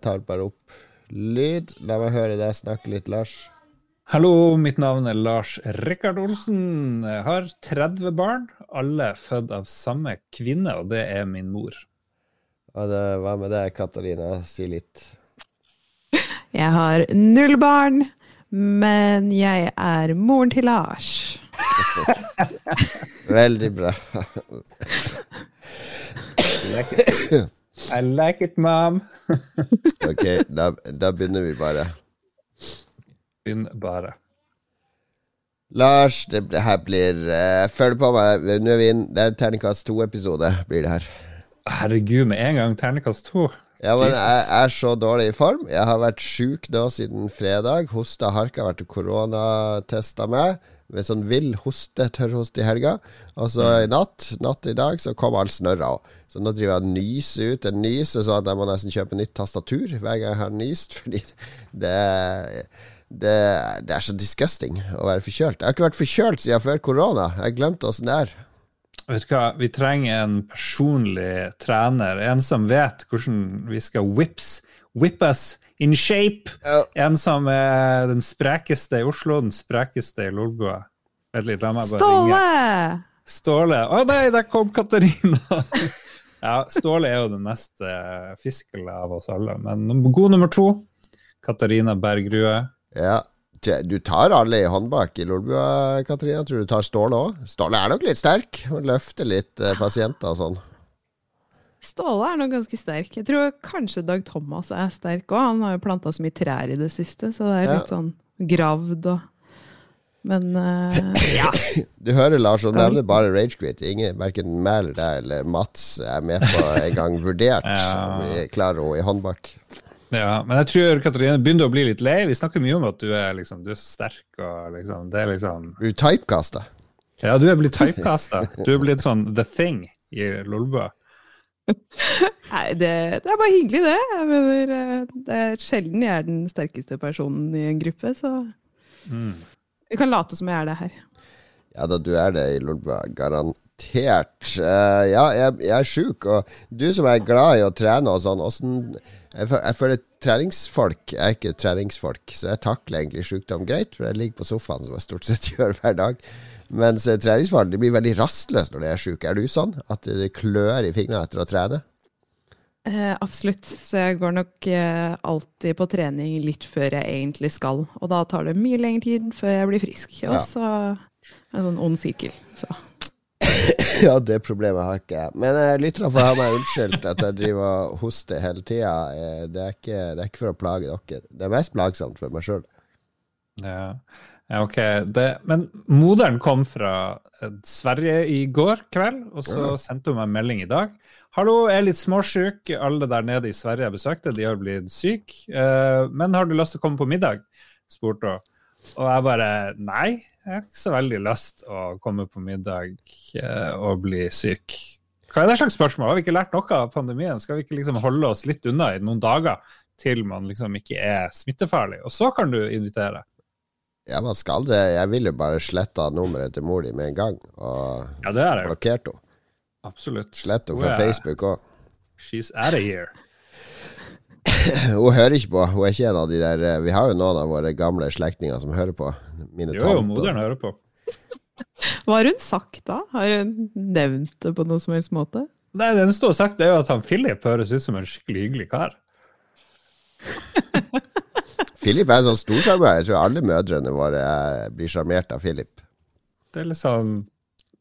Jeg tar bare opp lyd. La meg høre deg snakke litt, Lars. Hallo, mitt navn er Lars Rikard Olsen. Jeg har 30 barn, alle født av samme kvinne, og det er min mor. Og det, hva med deg, Katarina? Si litt. Jeg har null barn, men jeg er moren til Lars. Veldig bra. I like it, mom. ok, da, da begynner vi bare. Begynn bare. Lars, det, det her blir uh, Følg på meg. Nå er vi inn. Det er terningkast to-episode, blir det her. Herregud, med en gang terningkast to. Ja, men jeg er så dårlig i form. Jeg har vært sjuk nå siden fredag. Hosta harka, vært koronatesta meg med sånn vill hoste, tørrhoste i helga. Og så i natt, natt i dag, så kom all snørra òg. Så nå driver jeg og nyser ut en nyse, at jeg må nesten kjøpe nytt tastatur hver gang jeg har nyst. Fordi det, det, det er så disgusting å være forkjølt. Jeg har ikke vært forkjølt siden før korona. Jeg glemte åssen det er. Vet du hva, Vi trenger en personlig trener, en som vet hvordan vi skal whips, whip us in shape. Ja. En som er den sprekeste i Oslo, den sprekeste i Lolbua. Vent litt, la meg bare Ståle! ringe. Ståle! Å nei, der kom Katarina! ja, Ståle er jo den mest uh, av oss alle. Men god nummer to, Katarina Bergrue. Ja. Du tar alle i håndbak i Lolbua, Katarina. Tror du tar Ståle òg? Ståle er nok litt sterk. Hun Løfter litt eh, pasienter og sånn. Ståle er nok ganske sterk. Jeg tror kanskje Dag Thomas er sterk òg. Han har jo planta så mye trær i det siste, så det er Ja. litt sånn gravd og Men uh, ja. Du hører Lars, han nevner bare Ragequit. Ingen, Verken Mæhl eller Mats er med på en gang vurdert Ja. om vi klarer henne i håndbak. Ja, men jeg tror Katarina begynner å bli litt lei. Vi snakker mye om at du er, liksom, du er så sterk og liksom Det er liksom du typecasta? Ja, du er blitt typecasta. Du er blitt sånn the thing i Lolbua. Nei, det, det er bare hyggelig, det. Jeg mener, eh, det er sjelden jeg er den sterkeste personen i en gruppe, så Mm. vi kan late som jeg er det her. Ja da, du er det i Lolbua. Garantert. Uh, ja, jeg, jeg er sjuk, og du som er glad i å trene og sånn, åssen jeg, jeg føler treningsfolk Jeg er ikke treningsfolk, så jeg takler egentlig sykdom greit, for jeg ligger på sofaen, som jeg stort sett gjør hver dag. Mens treningsfaren blir veldig rastløs når de er sjuke. Er du sånn? At det klør i fingrene etter å trene? Eh, absolutt. Så jeg går nok eh, alltid på trening litt før jeg egentlig skal. Og da tar det mye lengre tid før jeg blir frisk. Og Ja. så en sånn ond sirkel. Så. Ja, det problemet har ikke jeg. Men eh, lytterne får ha meg unnskyldt at jeg driver og hoster hele tida. Eh, det, er ikke, det er ikke for å plage dere. Det er mest plagsomt for meg sjøl. Ja. Ja, ok. Det, men moderen kom fra eh, Sverige i går kveld, og så sendte hun meg en melding i dag. Hallo, jeg er litt småsjuk. Alle der nede i Sverige jeg besøkte, de har blitt syke. Eh, men har du lyst til å komme på middag? spurte hun. Og jeg bare nei, jeg har ikke så veldig lyst å komme på middag eh, og bli syk. Hva er det slags spørsmål? Har vi ikke lært noe av pandemien? Skal vi ikke liksom holde oss litt unna i noen dager til man liksom ikke er smittefarlig? Og så kan du invitere. Ja, man skal det. Jeg ville bare sletta nummeret til mor di med en gang. Og Ja, det er det blokkert henne. Absolutt. Slett henne fra er- Facebook òg. She's out of here. Hun hører ikke på. Hun er ikke en av de der eh, Vi har jo noen av våre gamle slektninger som hører på. Mine Jo, jo, moderen hører på. Hva har hun sagt da? Har hun nevnt det på noen som helst måte? Nei, Det eneste hun har sagt, er jo at han Philip høres ut som en skikkelig hyggelig kar. Philip er en sånn storsjarmør. Jeg tror alle mødrene våre eh, blir sjarmert av Philip. Det er liksom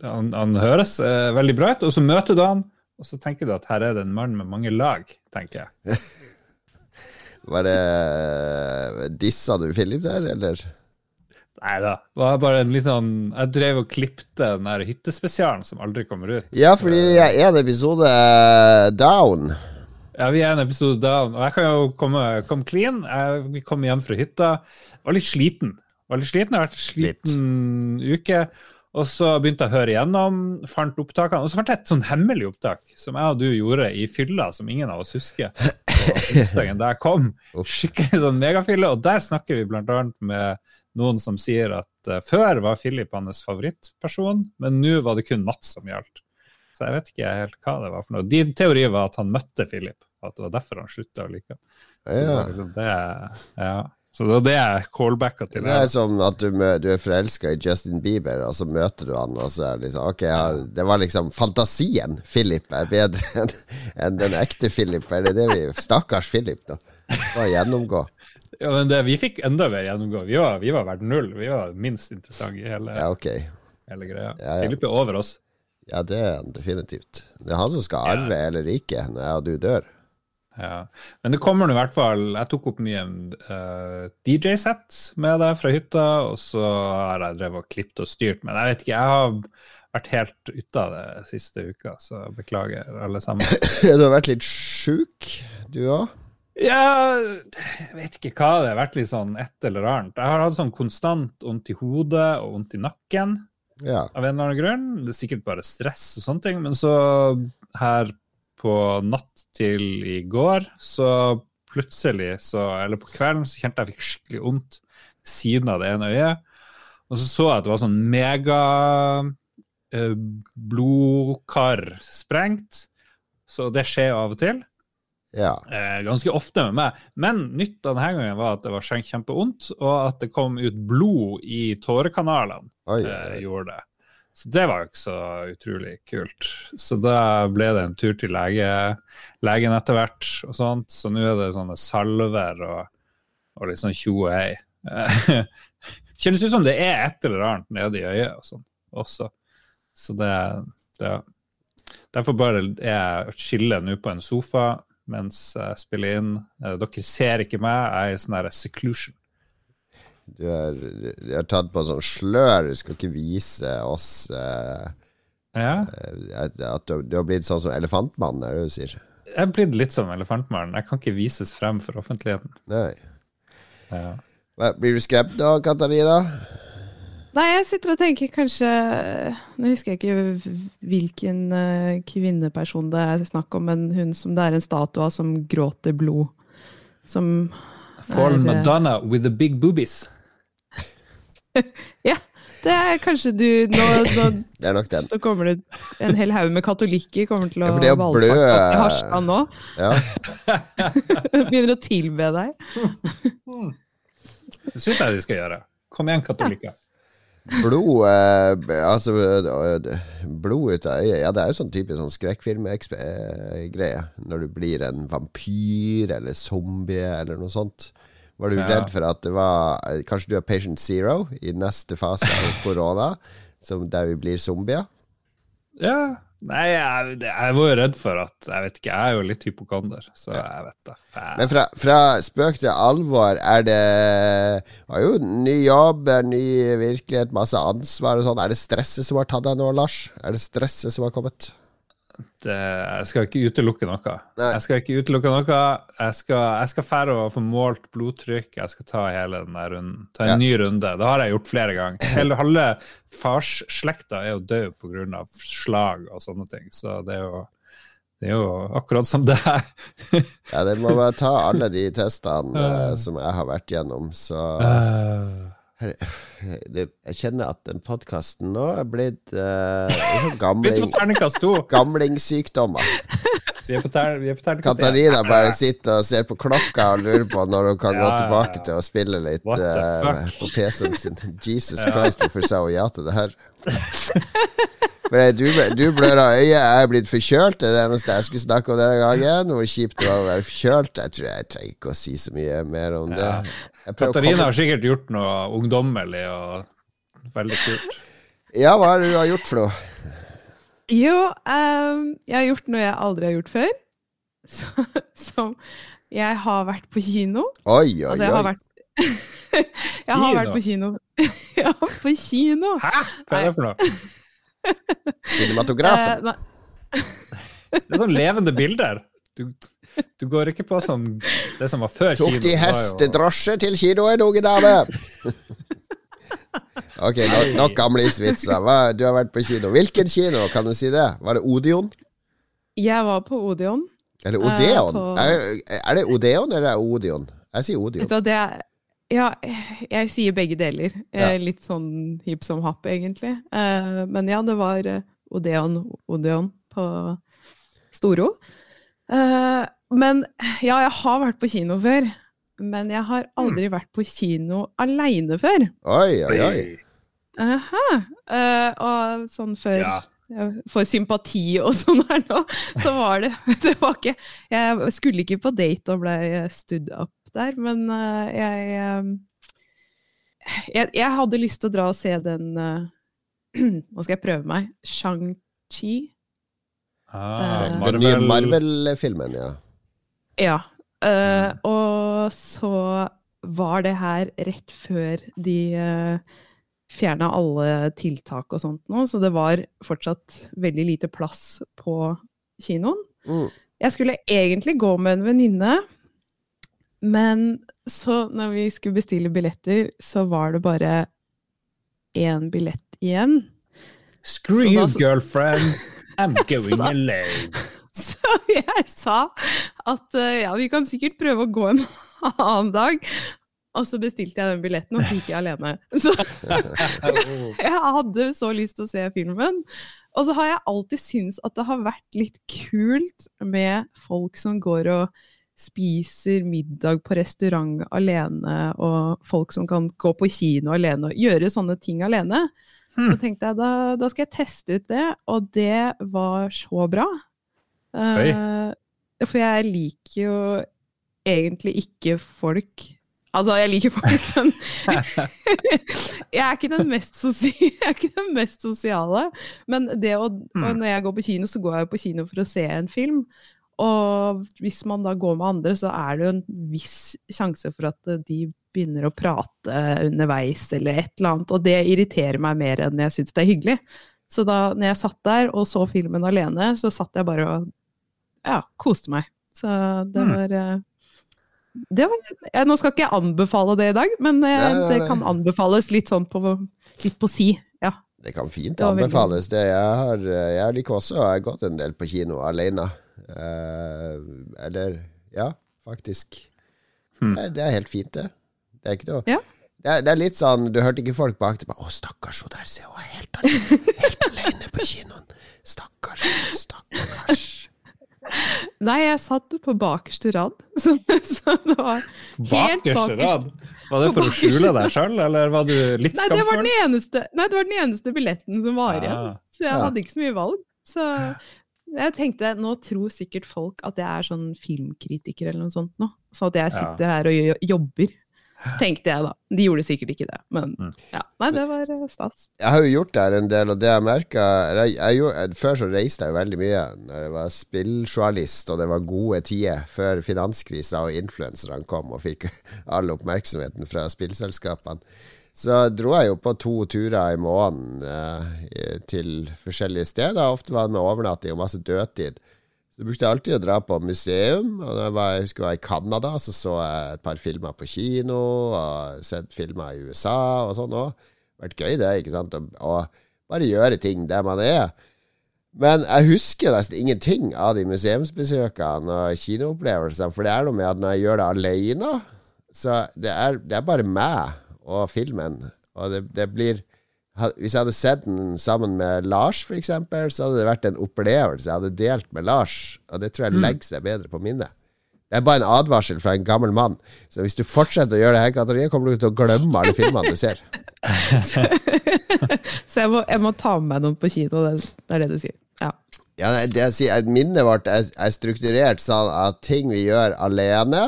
Han, han høres eh, veldig bra ut, og så møter du han, og så tenker du at her er det en mann med mange lag, tenker jeg. Var det Dissa du Philip der, eller? Nei da. Sånn Jeg drev og klipte den der hyttespesialen som aldri kommer ut. Ja, fordi jeg er en episode eh, down. Ja, vi er en episode down, og jeg kan jo komme, komme clean. Jeg, vi kom hjem fra hytta. Var litt sliten. Var litt sliten, Jeg har vært en sliten uke. Og så begynte jeg å høre igjennom, fant opptakene. Og så fant jeg et sånn hemmelig opptak som jeg og du gjorde i fylla, som ingen av oss husker. Onsdagen da jeg kom. Skikkelig sånn megafylle. Og der snakker vi blant annet med noen som sier at uh, før var Philip hans favorittperson, men nå var det kun Mats som gjaldt. Så jeg vet ikke helt hva det var for noe. Din teori var at han møtte Philip. At det var derfor han slutta å like. Så Ja. det liksom det, ja. Så det var det jeg callbacka til. Det er som at du, du er forelska i Justin Bieber, og så møter du han, og så er det liksom Ok, det var liksom fantasien Philip er bedre enn en den ekte Philip. Er det det vi Stakkars Philip, da. Må gjennomgå. Ja, men det, vi fikk enda mer gjennomgå. Vi var, vi var verdt null. Vi var minst interessante i hele, Ja, okay. hele greia. Ja, ja. Philip er over oss. Ja, det er han definitivt. Det er han som skal arve eller ikke når jeg og du dør. Ja. Men det kommer nå i hvert fall Jeg tok opp mye uh, DJ-sett med deg fra hytta, og så har jeg drevet og klippet og styrt. Men jeg vet ikke, jeg har vært helt ute av det siste uka, så beklager alle sammen. Du har vært litt sjuk, du òg? Ja, jeg vet ikke hva det har vært litt sånn et eller annet. Jeg har hatt sånn konstant vondt i hodet og vondt i nakken Ja. av en eller annen grunn. Det er sikkert bare stress og sånne ting, men så her på natt til i går, så plutselig, så, eller på kvelden, så kjente jeg fikk skikkelig vondt ved siden av det ene øyet. Og så så jeg at det var sånn mega eh, blodkar sprengt. Så det skjer av og til. ja. Eh, ganske ofte med meg. Men nytt av denne gangen var at det var kjempevondt, og at det kom ut blod i tårekanalene. Oi, Eh, gjorde det. Så det var jo ikke så utrolig kult. Så da ble det en tur til lege, legen etter hvert, og sånt. Så nå er det sånne salver og, og litt sånn tjo og hei. Kjennes ut som det er et eller annet nede i øyet og sånn også. Så det, det Derfor bare er jeg skille nå på en sofa mens jeg spiller inn. Eh, Dere ser ikke meg, jeg er i sånn her seclusion. Du er, du er tatt på sånn slør, du skal ikke vise oss eh, Ja. at at du, du har blitt sånn som elefantmann, er det du sier? Jeg er blitt litt som elefantmannen. Jeg kan ikke vises frem for offentligheten. Nei. Ja. Blir du skremt da, Katarina? Nei, jeg sitter og tenker kanskje Nå husker jeg ikke hvilken eh, kvinneperson det er snakk om, men hun som det er en statue av som gråter blod. Som Fallen Er, eh, Madonna with the big boobies. Ja, det er kanskje du Nå, nå, Det er nok den. nå kommer det en hel haug med katolikker kommer til å Ja, for det å blø- valfarte til Harstad nå. Ja. Begynner å tilbe deg. Det syns jeg de skal gjøre. Kom igjen, katolikker. Blod eh, Altså eh, Blod ut av øyet Ja, det er jo sånn typisk sånn skrekkfilmgreie. Når du blir en vampyr eller zombie eller noe sånt. Var du Ja. redd for at det var Kanskje du er patient zero i neste fase av korona, som der vi blir zombier? Ja. Nei, jeg, jeg var jo redd for at Jeg vet ikke, jeg er jo litt hypokonder, så jeg vet da faen. Men fra, fra spøk til alvor, er det var jo ny jobb, ny virkelighet, masse ansvar og sånn. Er det stresset som har tatt deg nå, Lars? Er det stresset som har kommet? Det, jeg skal ikke utelukke noe. Nei. Jeg skal ikke utelukke noe. Jeg skal, jeg skal fære og få målt blodtrykk. Jeg skal ta hele den der runden. Ta en Ja. ny runde. Det har jeg gjort flere ganger. Hele, halve farsslekta er jo død pga. slag og sånne ting. Så det er jo, det er jo akkurat som det er. Ja, det må bare ta alle de testene uh. som jeg har vært gjennom, så det, Jeg kjenner at den podkasten nå er blitt sånn gamling, gamlingssykdommer. Vi er på, ter, vi er på. Katarina bare sitter og ser på klokka og lurer på når hun kan gå Ja, gå tilbake ja. til å spille litt fuck? på PC-en sin. Jesus Christ, hvorfor sa hun ja til det her? For du, du blør av øyet, jeg er blitt forkjølt. Det er det eneste jeg skulle snakke om denne gangen. Hvor kjipt det var å være forkjølt. Jeg tror jeg trenger ikke å si så mye mer om det. Katarina har sikkert gjort noe ungdommelig og veldig kult. Ja, hva er det du har gjort for noe? Jo, um, jeg har gjort noe jeg aldri har gjort før. Så, som Jeg har vært på kino. Oi, oi, Altså, jeg har oi. vært Jeg har vært på kino. Ja, på kino! Hæ? Hva er det for noe? Cinematografen. Eh, Det er sånn levende bilder. Du, du går ikke på som det som var før Tok kino. de Det var jo- hestedrosje til kinoen, unge dame? ok, nok, nok gamle isvitser. Du har vært på kino. Hvilken kino, kan du si det? Var det Odeon? jeg var på Odeon. Eller Eh, Odeon? på- Er, er det Odeon eller Odion? Odeon? Jeg sier Odion. Odeon. det er Ja, jeg sier begge deler. Eh, Ja. Litt sånn hipp som happ, egentlig. Eh, Men ja, det var eh, Odeon, Odeon på Storo. Men ja, jeg har vært på kino før. Men jeg har aldri vært på kino aleine før. Oi, oi, oi. Aha. Uh, og sånn før Ja. For sympati og sånn her nå, så var det Det var ikke Jeg skulle ikke på date og ble stood up der, men uh, jeg, eh, jeg Jeg hadde lyst til å dra og se den uh, Nå skal jeg prøve meg. Shang-Chi. Ah, Den nye Marvel-filmen, ja. Ja. eh, og så var det her rett før de uh, fjerna alle tiltak og sånt nå, så det var fortsatt veldig lite plass på kinoen. Mm. Jeg skulle egentlig gå med en venninne, men så når vi skulle bestille billetter, så var det bare én billett igjen. Screw you, girlfriend. I'm going alone. Så jeg sa at eh, ja, vi kan sikkert prøve å gå en annen dag. Og så bestilte jeg den billetten, og så gikk jeg alene. Så jeg hadde så lyst til å se filmen. Og så har jeg alltid syntes at det har vært litt kult med folk som går og spiser middag på restaurant alene, og folk som kan gå på kino alene og gjøre sånne ting alene. Hmm. Så tenkte jeg da, da skal jeg teste ut det, og det var så bra. Eh, for jeg liker jo egentlig ikke folk Altså, jeg liker folk, men jeg er ikke den mest, jeg er ikke den mest sosiale. Men det å, og når jeg går på kino, så går jeg på kino for å se en film. Og hvis man da går med andre, så er det jo en viss sjanse for at de begynner å prate underveis eller et eller annet. Og det irriterer meg mer enn jeg syns det er hyggelig. Så da når jeg satt der og så filmen alene, så satt jeg bare og ja, koste meg. Så det Mm. var eh, det var, ja, Nå skal ikke jeg anbefale det i dag, men eh, Nei, nei, det kan anbefales litt sånn på, litt på si. Ja. Det kan fint Det anbefales. Det jeg har Jeg liker også Jeg har gått en del på kino alene. Eh, eller Ja, faktisk. Hmm. Det, er, det er helt fint, det. Det er ikke noe Ja. det, er, det er litt sånn Du hørte ikke folk bak deg bare 'Å, stakkars hun der, se, hun helt alene, helt alene på kinoen'. Stakkars, stakkars. Nei, jeg satt på bakerste rad, så, så det var Helt Bakerste rad. Var det for å skjule deg sjøl, eller var du litt Nei, det var skamfull? den eneste, nei, det var den eneste billetten som var igjen. Ah. Så jeg Ja. hadde ikke så mye valg. Så jeg tenkte, nå tror sikkert folk at jeg er sånn filmkritiker eller noe sånt nå. Så at jeg Ja. sitter her og jobber. Tenkte jeg da. De gjorde sikkert ikke det, men Mm. ja. Nei, det var eh, stas. Jeg har jo gjort det her en del, og det jeg merka gjorde- Før så reiste jeg jo veldig mye når jeg var spilljournalist, og det var gode tider før finanskrisa og influenserne kom og fikk all oppmerksomheten fra spillselskapene. Så dro jeg jo på to turer i måneden eh, til forskjellige steder. Ofte var det med overnatting og masse dødtid. Så brukte jeg alltid å dra på museum. Og da jeg, var, jeg husker jeg var i Canada, så så jeg et par filmer på kino, og sett filmer i USA og sånn òg. Vært gøy, det, ikke sant? Og bare gjøre ting der man er. Men jeg husker nesten ingenting av de museumsbesøkene og kinoopplevelsene, for det er noe med at når jeg gjør det alene, så det er, det er bare meg og filmen. Og det, det blir Hvis jeg hadde sett den sammen med Lars, eksempel, så hadde det vært en opplevelse jeg hadde delt med Lars, og det tror jeg legger seg bedre på minnet. Det er bare en advarsel fra en gammel mann. Så hvis du fortsetter å gjøre det her, Katarina, kommer du til å glemme alle filmene du ser. Så jeg må, jeg må ta med meg noen på kino, det er det du sier. Ja. Det jeg sier, er- Minnet vårt er, er strukturert sånn at ting vi gjør alene,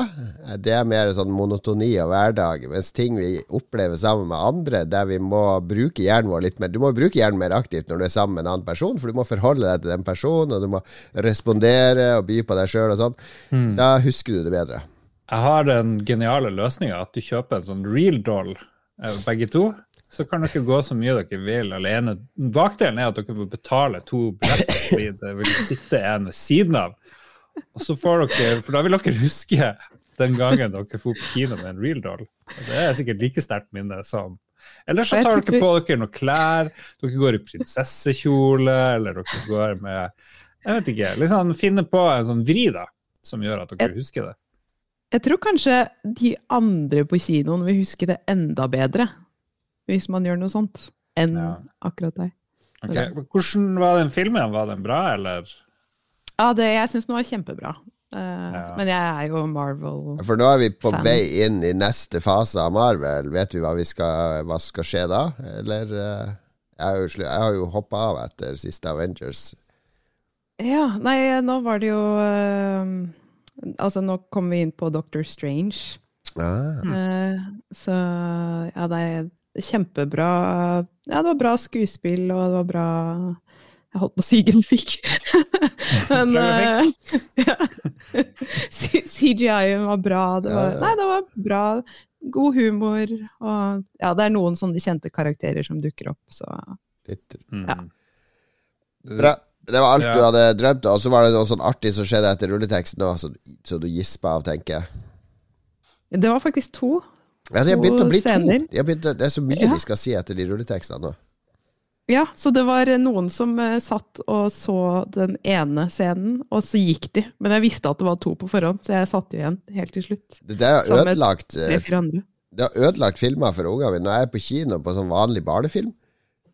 det er mer sånn monotoni og hverdag. Mens ting vi opplever sammen med andre, der vi må bruke hjernen vår litt mer Du må bruke hjernen mer aktivt når du er sammen med en annen person, for du må forholde deg til den personen, og du må respondere og by på deg sjøl og sånn. Da husker du det bedre. Jeg har den geniale løsninga at du kjøper en sånn real doll, eh, begge to. Så kan dere gå så mye dere vil alene. Bakdelen er at dere må betale to billetter fordi det vil sitte en ved siden av. Og så får dere, For da vil dere huske den gangen dere dro på kino med en real doll. Og Det er sikkert like sterkt minne som Eller så tar dere på dere noen klær. Dere går i prinsessekjole, eller dere går med Jeg vet ikke. liksom Finne på en sånn vri da, som gjør at dere husker det. Jeg tror kanskje de andre på kinoen vil huske det enda bedre, hvis man gjør noe sånt, enn Ja. akkurat deg. Okay. Hvordan var den filmen? Var den bra, eller? Ja, det, jeg syns den var kjempebra. Uh, Ja. Men jeg er jo Marvel-fan. For nå er vi på Fan. vei inn i neste fase av Marvel. Vet vi hva, vi skal, hva skal skje da? Eller uh, Jeg har jo, jeg har hoppa av etter siste Avengers. Ja, nei, nå var det jo uh, Altså, nå kom vi inn på Doctor Strange. Ah. Så ja, det er kjempebra Ja, det var bra skuespill, og det var bra Jeg holdt på å si grafikk. Men uh, ja. CGI-en var bra. Det var, Ja, ja. nei, det var bra. God humor. Og ja, det er noen sånne kjente karakterer som dukker opp, så Litt. Mm. Ja. Bra. Det var alt Ja. du hadde drømt, og så var det noe sånn artig som skjedde etter rulleteksten så, så du gispa av, tenker jeg. Det var faktisk to. Ja, de har begynt å bli to. scener. Har begynt, det er så mye Ja. de skal si etter de rulletekstene nå. Ja, så det var noen som eh, satt og så den ene scenen, og så gikk de. Men jeg visste at det var to på forhånd, så jeg satt jo igjen helt til slutt. Det der har ødelagt eh, Det har ødelagt filmer for ungene mine. Når jeg er på kino på sånn vanlig barnefilm,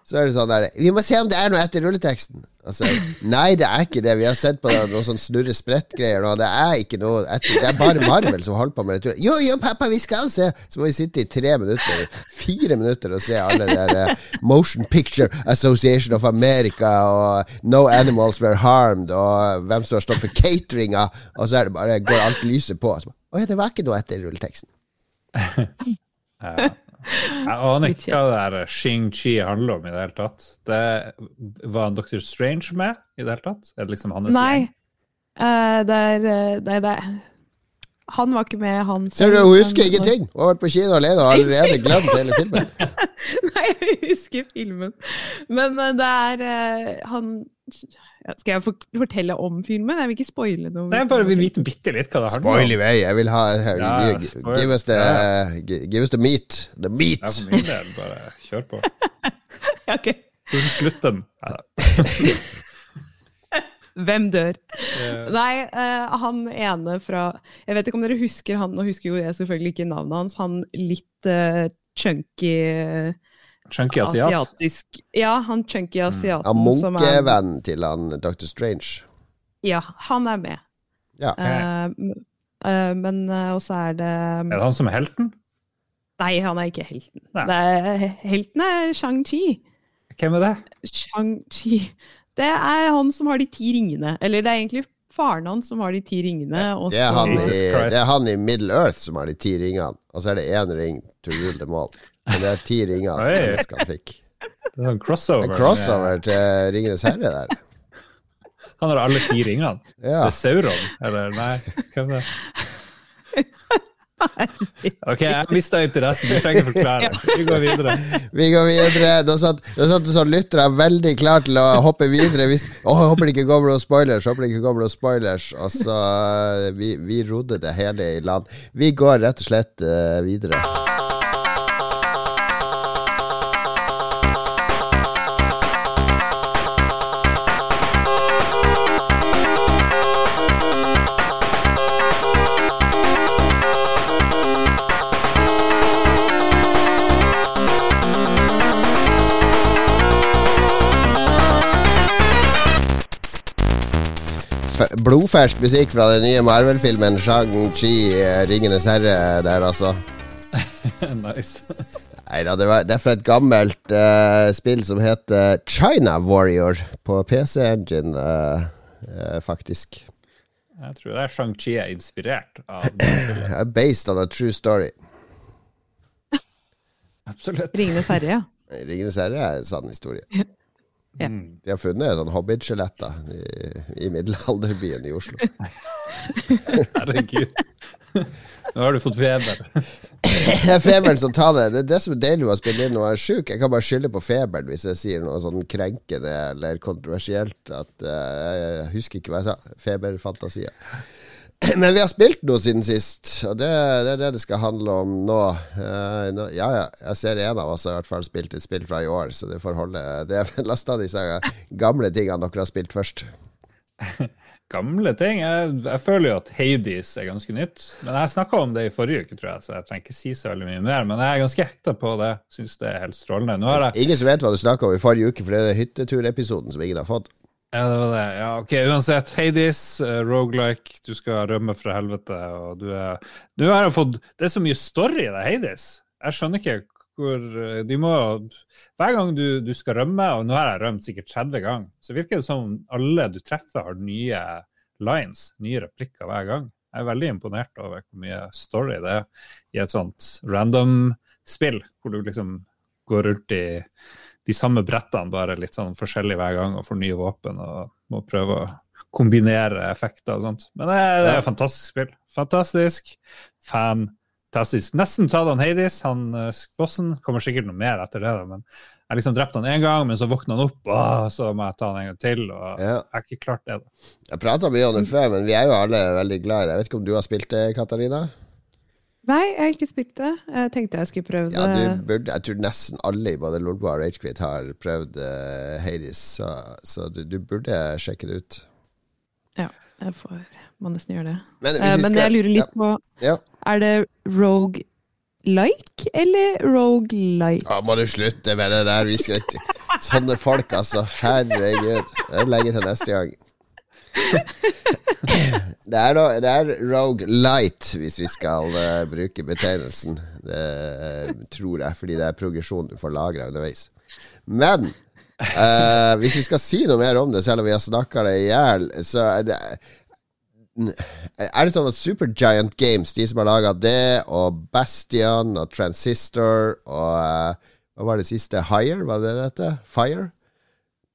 så er det sånn der Vi må se om det er noe etter rulleteksten. Altså, nei, det er ikke det. Vi har sett på noe sånn snurre sprett-greier nå. Det er ikke noe etter. Det er bare Marvel som holder på med det. Jo, jo, pappa, vi skal se! Så må vi sitte i tre minutter, fire minutter og se alle de der uh, Motion Picture Association of America og No Animals Were Harmed og hvem som har stått for cateringa, og så er det bare går alt lyset på. Å ja, det var ikke noe etter rulleteksten. Ja. Jeg aner ikke hva det der Shing-Chi handler om i det hele tatt. Det Var en Dr. Strange med i det hele tatt? Er det liksom hans Nei. gjeng? eh, det er eh, Nei, det er Han var ikke med, han Ser du, hun husker ingenting! Hun har vært på kino alene og har allerede glemt hele filmen. Nei, jeg husker filmen. Men eh, det er eh, han Skal jeg fortelle om filmen? Jeg vil ikke spoile noe. Nei, bare vi vite bitte litt hva det handler Spoil i vei. Jeg vil ha Ja. Give us the, Ja. give us the meat. The meat. Ja, for min del, bare kjør på. Ja, ok. Hvordan slutter den? Hvem dør? Yeah. Nei, uh, han ene fra Jeg vet ikke om dere husker han, og husker jo jeg selvfølgelig ikke navnet hans, han litt uh, chunky Chunky asiat. asiatisk Ja, han chunky asiaten Han munke er munkevennen til han Dr. Strange. Ja, han er med. Ja. Uh, eh, men uh, også er det Er det han som er helten? Nei, han er ikke helten. Det er, helten er Shang-Chi. Hvem er det? Shang-Chi Det er han som har de ti ringene. Eller det er egentlig faren hans som har de ti ringene. Og Det er, han i, det er han i Middle Earth som har de ti ringene. Og så er det én ring to rule them all. Men det er ti ringer som menneskene fikk. Det er en crossover. En crossover til Ringenes herre der. Han har alle ti ringene. Ja. Det er Sauron, eller nei? Hvem er det? Ok, jeg mista interessen. Du trenger å forklare. Vi går videre. Vi går videre. Da satt, da satt du sånn lyttere veldig klar til å hoppe videre. Hvis, å, jeg håper det ikke går noen spoilers. Håper det ikke går noen spoilers Og så eh, vi, vi rodde det hele i land. Vi går rett og slett uh, videre. Blodfersk musikk fra den nye Marvel-filmen Shang-Chi, eh, Ringenes herre der, altså. nice. Nei da, det, det er fra et gammelt uh, spill som heter China Warrior på PC Engine, uh, uh, faktisk. Jeg tror det er Shang-Chi er inspirert av Based on a true story. Absolutt. Ringenes herre, ja. Ringenes herre er en sann historie. Ja. Mm. De har funnet sånn hobbitskjeletter i, i middelalderbyen i Oslo. Herregud. Nå har du fått feber. Det er feberen som tar det. Det er det som er deilig med å spille inn når jeg er sjuk. Jeg kan bare skylde på feberen hvis jeg sier noe sånn krenkende eller kontroversielt. At uh, Jeg husker ikke hva jeg sa. Feberfantasier. Men vi har spilt noe siden sist, og det, det er det det skal handle om nå. Uh, nå ja, ja, jeg ser en av oss har i hvert fall spilt et spill fra i år, så det får holde. Det er lasta av disse gamle tingene dere har spilt først. Gamle ting. Jeg, jeg føler jo at Hades er ganske nytt. Men jeg snakka om det i forrige uke, tror jeg, så jeg trenger ikke si så veldig mye mer. Men jeg er ganske hekta på det. Syns det er helt strålende. Jeg Ingen som vet hva du snakka om i forrige uke, for det er hytteturepisoden som ingen har fått. Ja, det var det. Ja, ok, Uansett, Hades, uh, Rogelike, du skal rømme fra helvete, og du er Du har fått Det er så mye story i det, Hades. Jeg skjønner ikke hvor uh, De må Hver gang du, du, skal rømme, og nå har jeg rømt sikkert 30 ganger, så virker det som alle du treffer, har nye lines, nye replikker hver gang. Jeg er veldig imponert over hvor mye story det er i et sånt random-spill, hvor du liksom går rundt i de samme brettene, bare litt sånn forskjellig hver gang, og får nye våpen og må prøve å kombinere effekter og sånt. Men det det er et fantastisk spill. Fantastisk. Fantastisk. Nesten tatt han Hades, han uh, bossen. Kommer sikkert noe mer etter det, men jeg liksom drepte han én gang, men så våkna han opp, og så må jeg ta han en gang til. og ja. Jeg har ikke klart det. da. Jeg prata mye om det før, men vi er jo alle veldig glad i det. Jeg vet ikke om du har spilt det, Katarina? Nei, jeg har ikke spilt det. Jeg tenkte jeg skulle prøve det. Ja, burde, jeg tror nesten alle i både Lolbua og Ragequit har prøvd uh, Hades, så, så du, du, burde sjekke det ut. Ja, jeg får må nesten gjøre det. Men, uh, men jeg lurer litt ja. på ja. Er det Rogue like eller rogelike? Ja, må du slutte med det der. Vi skal ikke Sånne folk, altså. Herregud. Det legger til neste gang. Det er, det er Rogue Light, hvis vi skal uh, bruke betegnelsen. Det uh, tror jeg, fordi det er progresjon du får lagra underveis. Men uh, hvis vi skal si noe mer om det, selv om vi har snakka det i hjel, så er det er det sånn at Supergiant Games, de som har laga det, og Bastion og Transistor og uh, Hva var det siste? Hire? var det dette? Fire?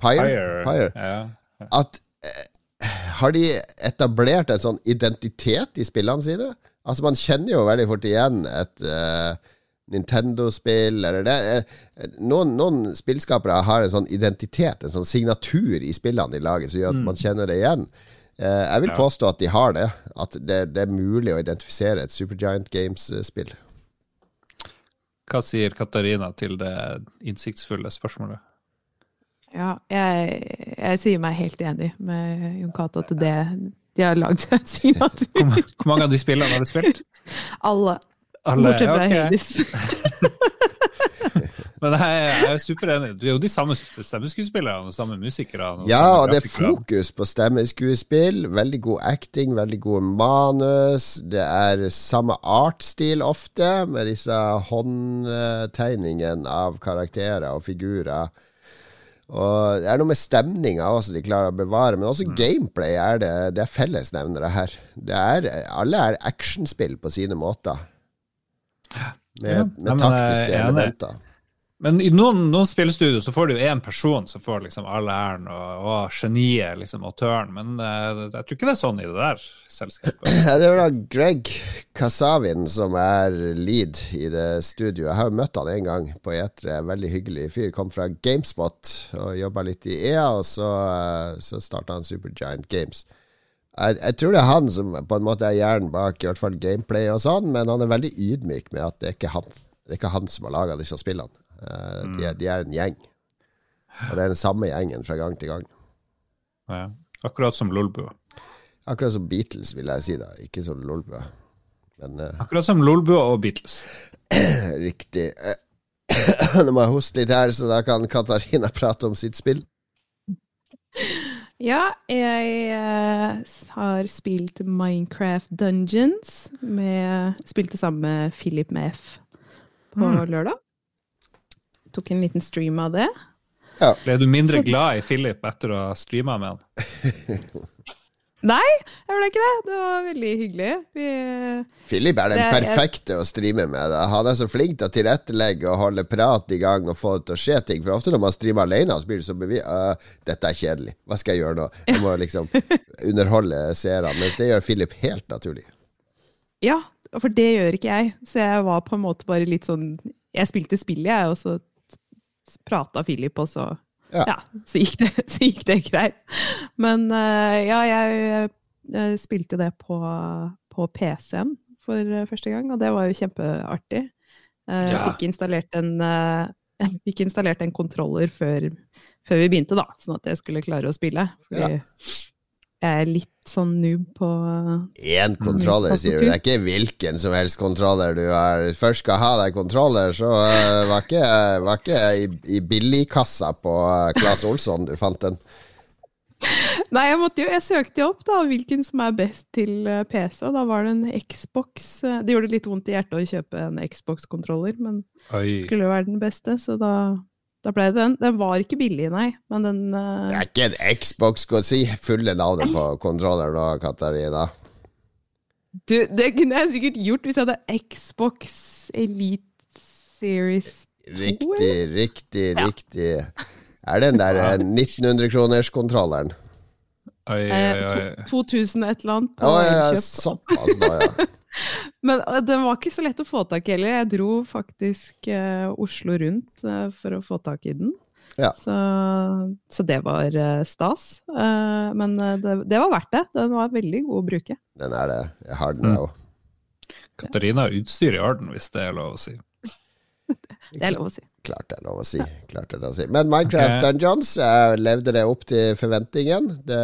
Pyre? Pire Pyre. Ja. At Har de etablert en sånn identitet i spillene sine? Altså Man kjenner jo veldig fort igjen et uh, Nintendo-spill eller det. Noen, noen, spillskapere har en sånn identitet, en sånn signatur i spillene de lager, som gjør at mm. man kjenner det igjen. Uh, jeg vil påstå at de har det. At det, det, er mulig å identifisere et Supergiant Games-spill. Hva sier Katarina til det innsiktsfulle spørsmålet? Ja, jeg, jeg sier meg helt enig med Jon Cato til det de har lagd signatur. Hvor, hvor mange av de spillene har du spilt? Alle. Alle Bortsett fra okay. Hades. Men jeg, jeg er superenig. Du er jo de samme stemmeskuespillerne og samme musikere. ja, og det er fokus på stemmeskuespill. Veldig god acting, veldig gode manus. Det er samme artstil ofte, med disse håndtegningene av karakterer og figurer. Og Det er noe med stemninga også de klarer å bevare, men også mm. gameplay er det, det er fellesnevnere her. Det er, alle er actionspill på sine måter. Med, ja, med taktiske elementer. Men i noen, noen spillstudio så får du jo én person som får liksom all æren, og, og geniet, liksom, autøren. Men uh, jeg tror ikke det er sånn i det der selskapet. det er da Greg Kasavin som er lead i det studioet. Jeg har jo møtt han en gang på E3. Veldig hyggelig fyr. Kom fra Gamespot og jobba litt i EA, og så, uh, så starta han Supergiant Games. Jeg, jeg, tror det er han som på en måte er hjernen bak i hvert fall gameplay og sånn, men han er veldig ydmyk med at det er ikke han, det er ikke han som har laga disse spillene. Uh, de, de, er en gjeng. Og det er den samme gjengen fra gang til gang. Ja, akkurat som Lolbua. Akkurat som Beatles, vil jeg si. da Ikke som Lolbua. Men, uh, akkurat som Lolbua og Beatles. Riktig. Nå må jeg hoste litt her, så da kan Katarina prate om sitt spill. Ja, jeg uh, har spilt Minecraft Dungeons. Med, spilte sammen med Philip med F på mm. lørdag tok en liten stream av det. Ja. Ble du mindre så... glad i Philip etter å ha streama med han? Nei, jeg ble ikke det. Det var veldig hyggelig. Vi... Philip er den det, perfekte jeg... å streame med. Han er så flink til å tilrettelegge og holde prat i gang og få det til å skje ting. For ofte når man streamer alene, så blir det så bevisst uh, Dette er kjedelig. Hva skal jeg gjøre nå? Jeg må liksom underholde seerne. Men det gjør Philip helt naturlig. Ja, for det gjør ikke jeg. Så jeg var på en måte bare litt sånn Jeg spilte spillet, jeg, og så prata Philip, og så, ja. Ja, så, gikk det, så, gikk det, greit. Men uh, ja, jeg, jeg, spilte det på, på PC-en for uh, første gang, og det var jo kjempeartig. Ja. Fikk installert en, fikk installert en kontroller før, før, vi begynte, da, sånn at jeg skulle klare å spille. Fordi jeg er litt sånn noob på Én kontroller, sier du. Det er ikke hvilken som helst kontroller du har. først skal ha deg kontroller, så uh, var ikke, uh, var ikke i, i billigkassa på uh, Claes Olsson du fant den. Nei, jeg, måtte jo, jeg søkte jo opp da, hvilken som er best til eh, PC, da var det en Xbox. eh, Det gjorde litt vondt i hjertet å kjøpe en Xbox-kontroller, men Oi. det skulle jo være den beste, så da, den. Den var ikke billig, nei, men den Det eh, er ikke en Xbox. Skal si fulle navnet på kontrolleren nå, Katarina. du, Det kunne jeg sikkert gjort hvis jeg hadde Xbox Elite Series 2. Riktig, riktig, Ja. riktig. Er det den der eh, 1900-kroners-kontrolleren? Oi, eh, oi, oi. 2000 et eller annet Å ja, såpass, da, ja. Men eh, den var ikke så lett å få tak i heller. Jeg dro faktisk eh, Oslo rundt eh, for å få tak i den. Ja. Så, så det var eh, stas. Eh, men eh, det, det var verdt det. Den var veldig god å bruke. Den er det. Jeg har den, jeg òg. Katarina har utstyr i orden, hvis det er lov å si. Det er lov å si. Klart det er lov å si. Klart det er lov å si. Men Minecraft okay. Dungeons, eh, levde det opp til forventningen? Det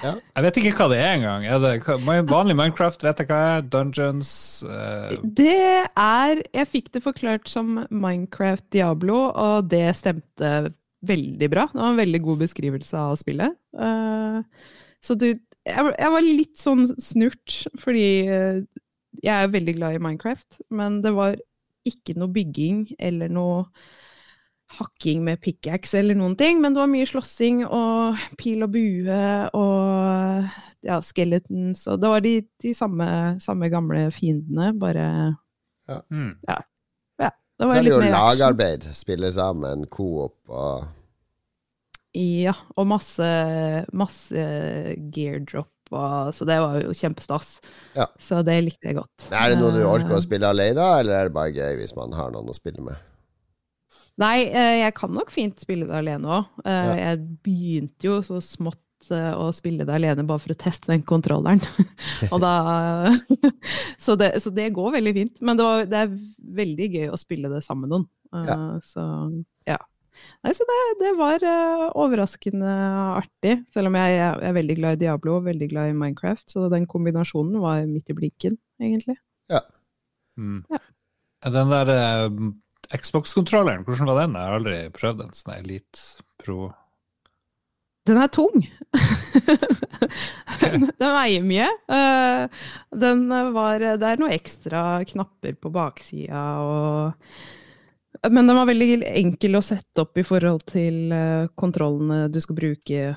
Ja. Jeg vet ikke hva det er engang. Er det vanlig Minecraft vet jeg hva er. Dungeons uh... Det er Jeg fikk det forklart som Minecraft Diablo, og det stemte veldig bra. Det var en veldig god beskrivelse av spillet. Uh, så du jeg, jeg var litt sånn snurt, fordi jeg er veldig glad i Minecraft, men det var ikke noe bygging eller noe hakking med pickaxe eller noen ting, men det var mye slåssing og pil og bue og ja, skeletons, og det var de, de samme, samme gamle fiendene, bare hmm. det Så var er det jo lagarbeid. Spille sammen, coop og Ja, og masse, masse gear drop, og, så det var jo kjempestas. Ja. Så det likte jeg godt. Er det noe du orker å Eh, spille alene, eller er det bare gøy hvis man har noen å spille med? Nei, eh, jeg kan nok fint spille det alene òg. Jeg begynte jo så smått eh, å spille det alene bare for å teste den kontrolleren. og da så, det, så det går veldig fint. Men det, var, det er veldig gøy å spille det sammen med noen. Eh, Ja. Så ja. Nei, så det, det var uh, overraskende artig. Selv om jeg, jeg er veldig glad i Diablo og veldig glad i Minecraft. Så den kombinasjonen var midt i blinken, egentlig. Hmm. Ja. Den der uh, Xbox-kontrolleren, hvordan var den? Jeg har aldri prøvd en sånn Elite Pro. Den er tung. den, den veier mye. Uh, Den var Det er noen ekstra knapper på baksida og Men den var veldig enkel å sette opp i forhold til eh, kontrollene du skal bruke.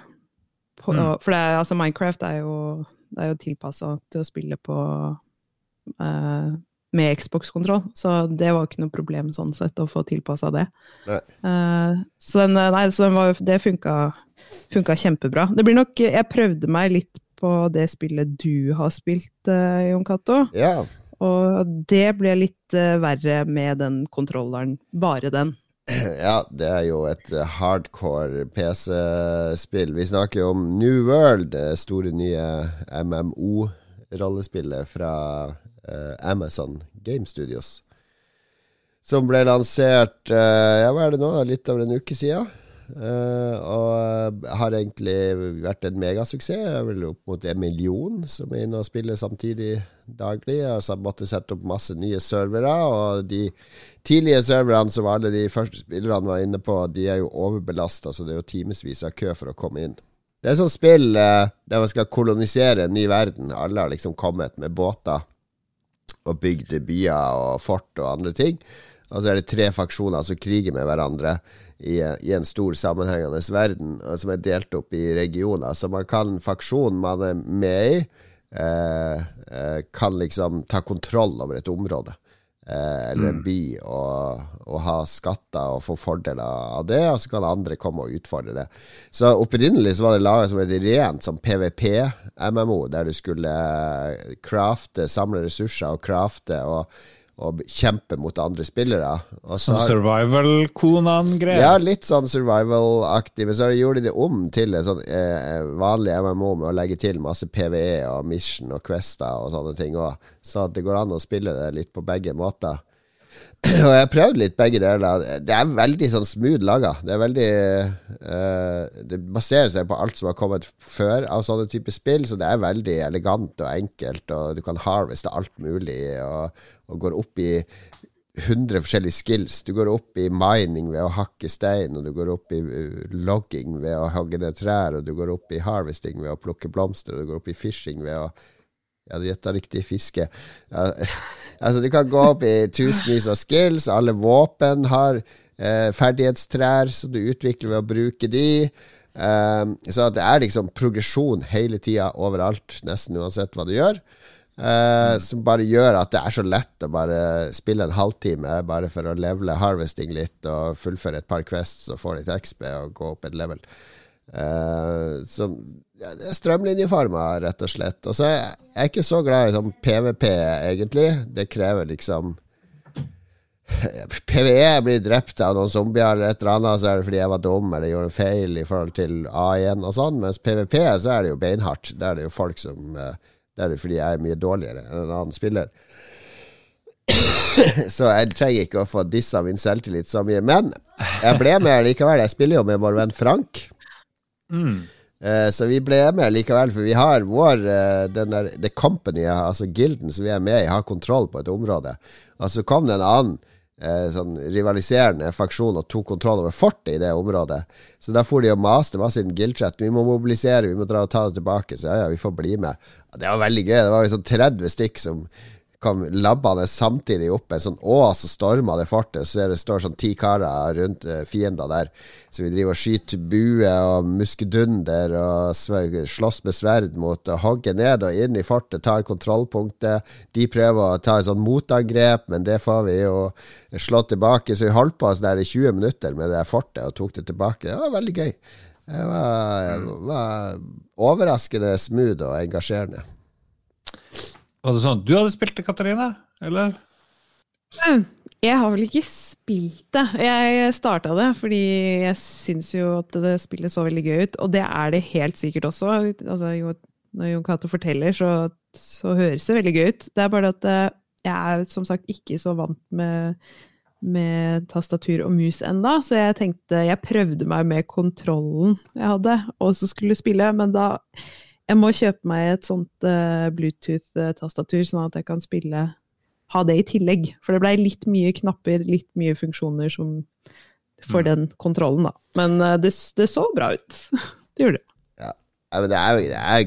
På, Mm. For det er, altså Minecraft er jo, det er jo tilpassa til å spille på eh, med Xbox-kontroll, så det var ikke noe problem sånn sett å få tilpassa det. Eh, så den, nei, så den var, det funka, funka kjempebra. Det blir nok Jeg prøvde meg litt på det spillet du har spilt, eh, Jon Cato. Ja. Og det ble litt eh, verre med den kontrolleren. Bare den. Ja, det er jo et eh, hardcore PC-spill. Vi snakker jo om New World, det store nye MMO-rollespillet fra eh, Amazon Game Studios. Som ble lansert eh, Ja, hva er det nå? Litt over en uke siden. Eh, og har egentlig vært en megasuksess. Jeg er vel opp mot en million som er inne og spiller samtidig daglig. Jeg har måttet sette opp masse nye servere, og de tidlige serverne som alle de første spillerne var inne på, de er jo overbelasta, så det er jo timevis av kø for å komme inn. Det er sånn spill eh, der man skal kolonisere en ny verden. Alle har liksom kommet med båter og bygd byer og fort og andre ting. Og så er det tre faksjoner som kriger med hverandre i, i en stor sammenhengende verden, som er delt opp i regioner. Så man kan faksjonen man er med i, eh, eh, kan liksom ta kontroll over et område. Eh, eller en by, og, og ha skatter og få fordeler av det, og så kan andre komme og utfordre det. Så opprinnelig så var det laget som et rent som PVP-MMO, der du skulle eh, crafte, samle ressurser og crafte og, og kjempe mot andre spillere. Og så Sånn survival-konan-greier. ja, litt sånn survival-aktig, men så gjorde de det om til en sånn eh, vanlig MMO med å legge til masse PVE og mission og Questa og sånne ting òg, så at det går an å spille det litt på begge måter. Og jeg har prøvd litt begge deler. Det er veldig sånn smooth laga. Det er veldig uh, Det baserer seg på alt som har kommet før av sånne typer spill, så det er veldig elegant og enkelt, og du kan harveste alt mulig, og, og går opp i 100 forskjellige skills. Du går opp i mining ved å hakke stein, og du går opp i uh, logging ved å hogge ned trær, og du går opp i harvesting ved å plukke blomster, og du går opp i fishing ved å Ja, du gjetta riktig fiske. Ja, altså, du kan gå opp i tusenvis av skills. Alle våpen har eh, ferdighetstrær som du utvikler ved å bruke de. Um, så det er liksom progresjon hele tida overalt, nesten uansett hva du gjør. Uh, som bare gjør at det er så lett å bare spille en halvtime bare for å levele harvesting litt og fullføre et par quests og få litt XB og gå opp et level. Uh, er strømlinjeforma, rett og slett. Og så er jeg ikke så glad i sånn PVP, egentlig. Det krever liksom PVE blir drept av noen zombier eller et eller annet, så er det fordi jeg var dum eller gjorde en feil i forhold til A1 og sånn. Mens PVP så er det jo beinhardt. Da er det jo folk som uh, Det er det fordi jeg er mye dårligere enn en annen spiller. så jeg trenger ikke å få dissa min selvtillit så mye. Men jeg ble med likevel. Jeg spiller jo med vår venn Frank. Mm. Eh, så vi ble med likevel, for vi har vår eh, den der, The Company, altså gilden som vi er med i, har kontroll på et område. Og så kom det en annen eh, sånn rivaliserende faksjon og tok kontroll over fortet i det området. Så da for de og maste masse i en guildchat. Vi må mobilisere, vi må dra og ta det tilbake. Så ja, ja, vi får bli med. Det var veldig gøy. Det var jo sånn 30 stykk som kom labbende samtidig opp en sånn ås og storma det fortet. Så det står sånn ti karer rundt uh, fiender der. Så vi driver og skyter bue og muskedunder og slåss med sverd mot og hogge ned og inn i fortet, tar kontrollpunktet. De prøver å ta et sånn motangrep, men det får vi jo slå tilbake. Så vi holdt på sånn der i 20 minutter med det fortet og tok det tilbake. Det var veldig gøy. Det var, var overraskende smooth og engasjerende. Var det sånn du hadde spilt det, Katarina? Eller? Jeg har vel ikke spilt det. Jeg starta det fordi jeg syns jo at det spillet så veldig gøy ut, og det er det helt sikkert også. Altså, når Jon Cato forteller, så, så, høres det veldig gøy ut. Det er bare at eh, jeg er som sagt ikke så vant med, med tastatur og mus enda, så jeg tenkte Jeg prøvde meg med kontrollen jeg hadde, og så skulle spille, men da jeg må kjøpe meg et sånt uh, Bluetooth-tastatur, sånn at jeg kan spille Ha det i tillegg. For det blei litt mye knapper, litt mye funksjoner som for mm. den kontrollen, da. Men uh, det, det, så bra ut. det gjorde det. Ja. ja men det er, det er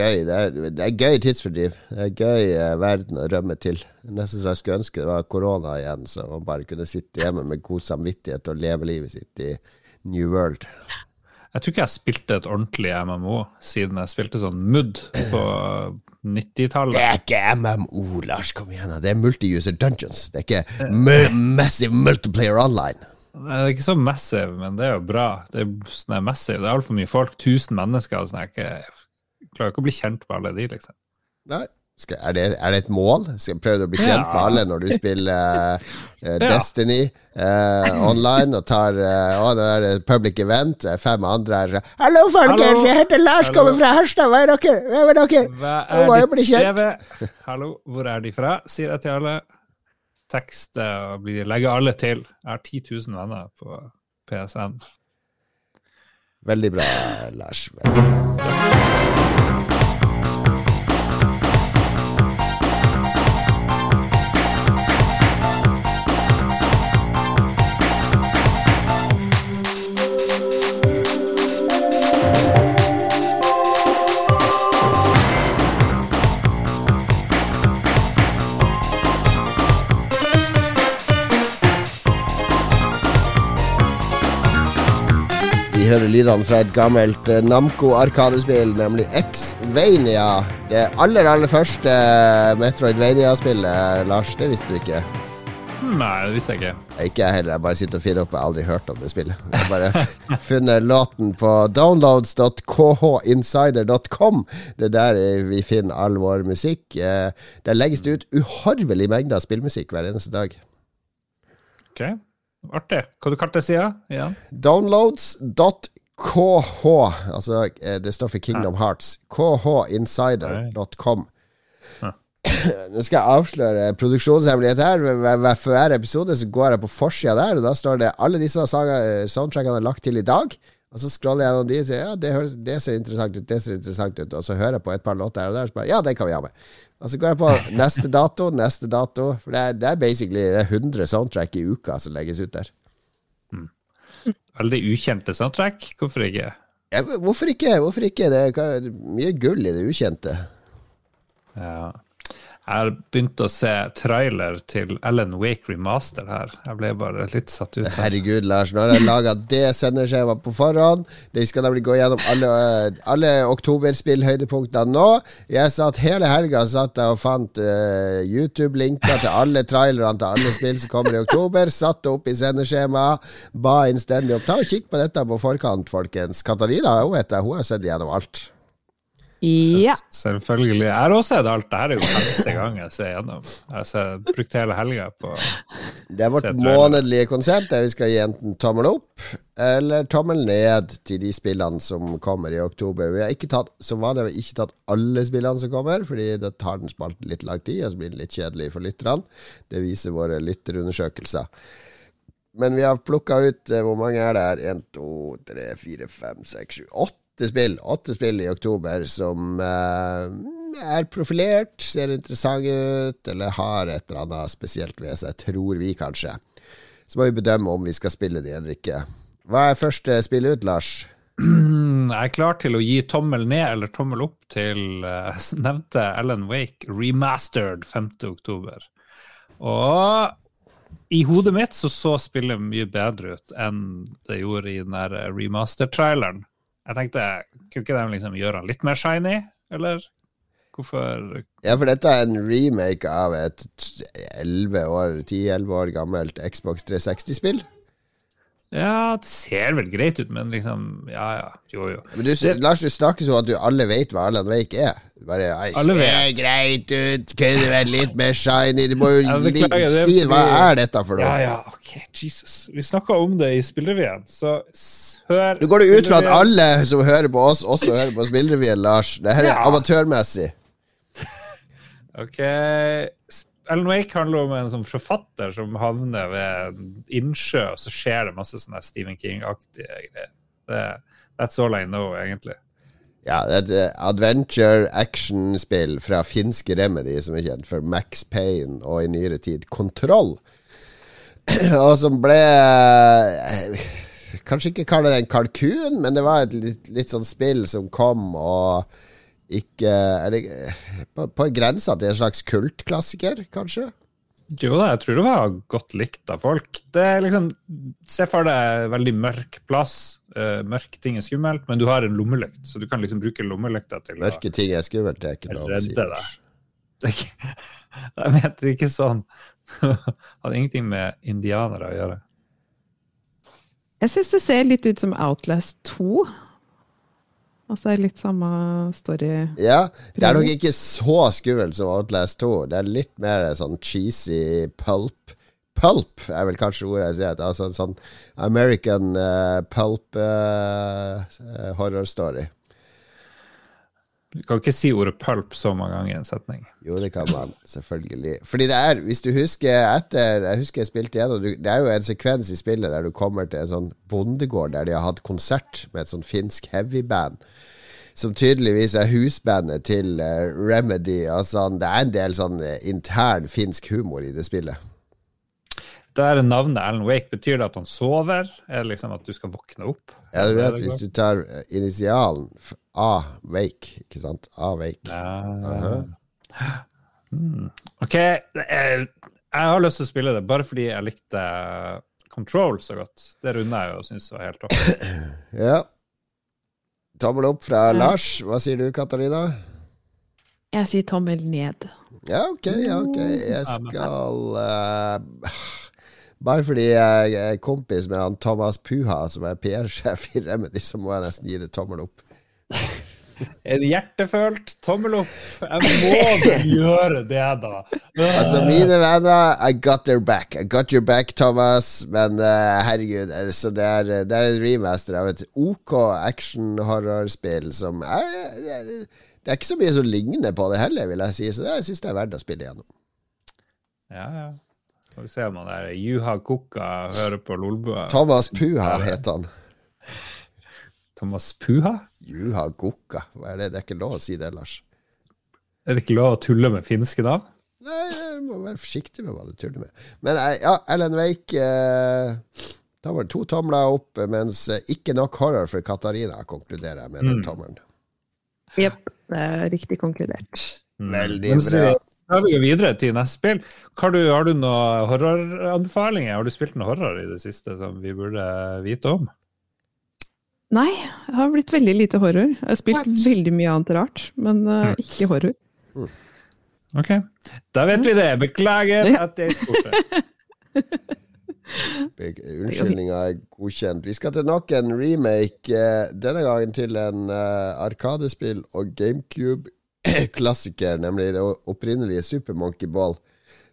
gøy. Det er, det er, gøy tidsfordriv. Det er gøy uh, verden å rømme til. Nesten så jeg skulle ønske det var korona igjen, så man bare kunne sitte hjemme med god samvittighet og leve livet sitt i New World. Jeg tror ikke jeg spilte et ordentlig MMO siden jeg spilte sånn MUD på 90-tallet. Det er ikke MMO, Lars. Kom igjen. Det er multi-user dungeons. Det er ikke massive multiplayer online. Det er ikke så massive, men det er jo bra. Det er sånn massive. Det er altfor mye folk. 1000 mennesker. Sånn jeg, klarer ikke å bli kjent med alle de, liksom. Nei. Skal, er, det, er, det, et mål? Skal jeg prøve å bli kjent ja. med alle når du spiller uh, Destiny uh, online og tar uh, Å, nå er det public event. Fem andre er sånn Hallo, folkens! Jeg heter Lars, kommer fra Harstad. Hva er dere? Hvem er dere? Hva er ditt CV? Hallo, hvor er de fra? Sier jeg til alle. Tekst og legger alle til. Jeg har 10 000 venner på PSN. Veldig bra, Lars. Veldig bra. Hører lydene fra et gammelt uh, Namco-arkadespill, nemlig X-Vania. Det aller, aller første Metroidvania-spillet, Lars. Det visste du ikke? Nei, det visste jeg ikke. Ikke jeg heller. Jeg bare sitter og finner opp. Jeg har aldri hørt om det spillet. Jeg har bare funnet låten på downloads.khinsider.com. Det er der vi finner all vår musikk. Eh, der legges det ut mengde av spillmusikk hver eneste dag. Ok Artig. Hva du kalte sida Ja. Downloads.kh. Altså, eh, det står for Kingdom. Hearts. khinsider.com. Nå skal jeg avsløre produksjonshemmelighet her. Hver, hver episode så går jeg på forsida der, og da står det alle disse soundtrackene er lagt til i dag. Og så scroller jeg gjennom de og sier ja, det, høres, det ser interessant ut, det ser interessant ut. Og så hører jeg på et par låter her og der, og så bare ja, det kan vi ha med. Og så går jeg på neste dato, neste dato. For det er, det er basically det er 100 soundtrack i uka som legges ut der. Veldig ukjente soundtrack. Hvorfor ikke? Ja, hvorfor ikke? Hvorfor ikke? Det er mye gull i det ukjente. Ja. Jeg begynte å se trailer til Ellen Wake Remaster her. Jeg ble bare litt satt ut. Herregud, Lars. Nå har jeg laga det sendeskjemaet på forhånd. Vi skal nemlig gå gjennom alle, alle oktoberspill-høydepunktene nå. Jeg satt hele helga satt og fant uh, YouTube-linker til alle trailerne til alle spill som kommer i oktober. Satte opp i sendeskjemaet. Ba innstendig opp. Ta og Kikk på dette på forkant, folkens. Katarina hun vet jeg, hun har sett gjennom alt. Ja. Selvfølgelig. Jeg har også sett alt. Dette er jo femte gang jeg ser gjennom. Jeg har brukt hele helga på Det er vårt månedlige konsept, der vi skal gi enten tommel opp eller tommel ned til de spillene som kommer i oktober. Vi har ikke tatt, som vanlig har vi ikke tatt alle spillene som kommer, fordi da tar den spalten litt lang tid, og så blir den litt kjedelig for lytterne. Det viser våre lytterundersøkelser. Men vi har plukka ut eh, Hvor mange er det her? 1, 2, 3, 4, 5, 6, 7, 8 åtte spill, åtte spill i oktober som eh, er profilert, ser interessante ut, eller har et eller annet spesielt ved seg, tror vi kanskje. Så må vi bedømme om vi skal spille de eller ikke. Hva er første spill ut, Lars? Jeg er klar til å gi tommel ned eller tommel opp til uh, nevnte Ellen Wake remastered 5. oktober. Og i hodet mitt så så spillet mye bedre ut enn det gjorde i den remaster-traileren. Jeg tenkte, kunne ikke de liksom gjøre den litt mer shiny, eller? Hvorfor Ja, for dette er en remake av et 11 år, 10-11 år gammelt Xbox 360-spill. Ja, det ser vel greit ut, men liksom Ja, ja. Jo, jo. Men du, Lars, du snakker sånn at du alle vet hva Alan Wake er. Bare, alle ser greit ut, kunne vært litt mer shiny? Du må jo ja, klager, si hva er dette for noe? Ja, ja, ok, Jesus. Vi snakka om det i Spillrevyen, så hør Nå går det ut fra at alle som hører på oss, også hører på Spillrevyen, Lars. Det her er ja. amatørmessig. ok Alan Wake handler om en sånn forfatter som havner ved en innsjø, og så skjer det masse sånne Stephen King-aktige greier. Det, that's all I know, egentlig. Ja, det er et eh, adventure action-spill fra finske Remedy, som er kjent for Max Payne og i nyere tid Kontroll. og som ble eh, Kanskje ikke kalle det en kalkun, men det var et litt, litt sånn spill som kom og ikke Er det på, på grensa til en slags kultklassiker, kanskje? Jo da, jeg tror det var godt likt av folk. Det er liksom Se for deg veldig mørk plass. Uh, mørke ting er skummelt, men du har en lommelykt, så du kan liksom bruke lommelykta til Mørke ting er skummelt, det er ikke lov å si. Deg. Jeg vet ikke sånn. Hadde ingenting med indianere å gjøre. Jeg syns det ser litt ut som Outlast 2. Altså litt samme story. Ja, det er nok ikke så skummelt som Outlast 2. Det er litt mer sånn cheesy pulp. Pulp er vel kanskje ordet jeg sier. Altså sånn American uh, pulp uh, horror story. Du kan ikke si ordet pulp så mange ganger i en setning. Jo, det kan man, selvfølgelig. Fordi det er, hvis du husker etter Jeg husker jeg spilte igjen, det er jo en sekvens i spillet der du kommer til en sånn bondegård der de har hatt konsert med et sånn finsk heavyband. Som tydeligvis er husbandet til uh, Remedy. Altså, det er en del sånn uh, intern finsk humor i det spillet. Det er navnet Alan Wake. Betyr det at han sover? Er det liksom at du skal våkne opp? Ja, du vet, hvis du tar eh, initialen A-Wake, ikke sant? A-Wake. Uh -huh. hmm. Ok, jeg, har lyst til å spille det bare fordi jeg likte Control så godt. Det runder jeg jo og syns var helt topp. ja. Tommel opp fra. Lars. Hva sier du, Katarina? Jeg sier tommel ned. Ja, ok. Ja, ok. Jeg skal uh, Bare fordi jeg er kompis med han Thomas Puha, som er PR-sjef i Remedy, så må jeg nesten gi det tommel opp. En hjertefølt tommel opp. Jeg må gjøre det, da. altså, mine venner, I got their back. I got your back, Thomas. Men uh, herregud, altså, det, er, det er en remaster av et OK action-horrorspill som er Det er ikke så mye som ligner på det heller, vil jeg si. Så det, jeg syns det er verdt å spille igjennom. Ja, ja. Får vi se om han der Juha Kukka hører på Lolbua. Thomas Puha heter han. Thomas Puha? Juha gukka? Hva er det? Det er ikke lov å si det, Lars. Er det ikke lov å tulle med finske navn? Nei, jeg må være forsiktig med hva du tuller med. Men eh, ja, Ellen Wake eh, Da var det to tomler opp, mens eh, ikke nok horror for Katarina, konkluderer jeg med den Mm. tommelen. Jepp, riktig konkludert. Veldig Men så bra. Da vi jo videre til neste spill. Har du, har du noen horroranbefalinger? Har du spilt noe horror i det siste som vi burde vite om? Nei, det har blitt veldig lite horror. Jeg har spilt veldig mye annet rart, men eh, ikke horror. Ok, da vet vi det. Beklager Ja. at jeg spurte. Unnskyldninga er godkjent. Vi skal til nok en remake, eh, denne gangen til en eh, Arkadespill og GameCube-klassiker, nemlig det opprinnelige Super Monkey Ball,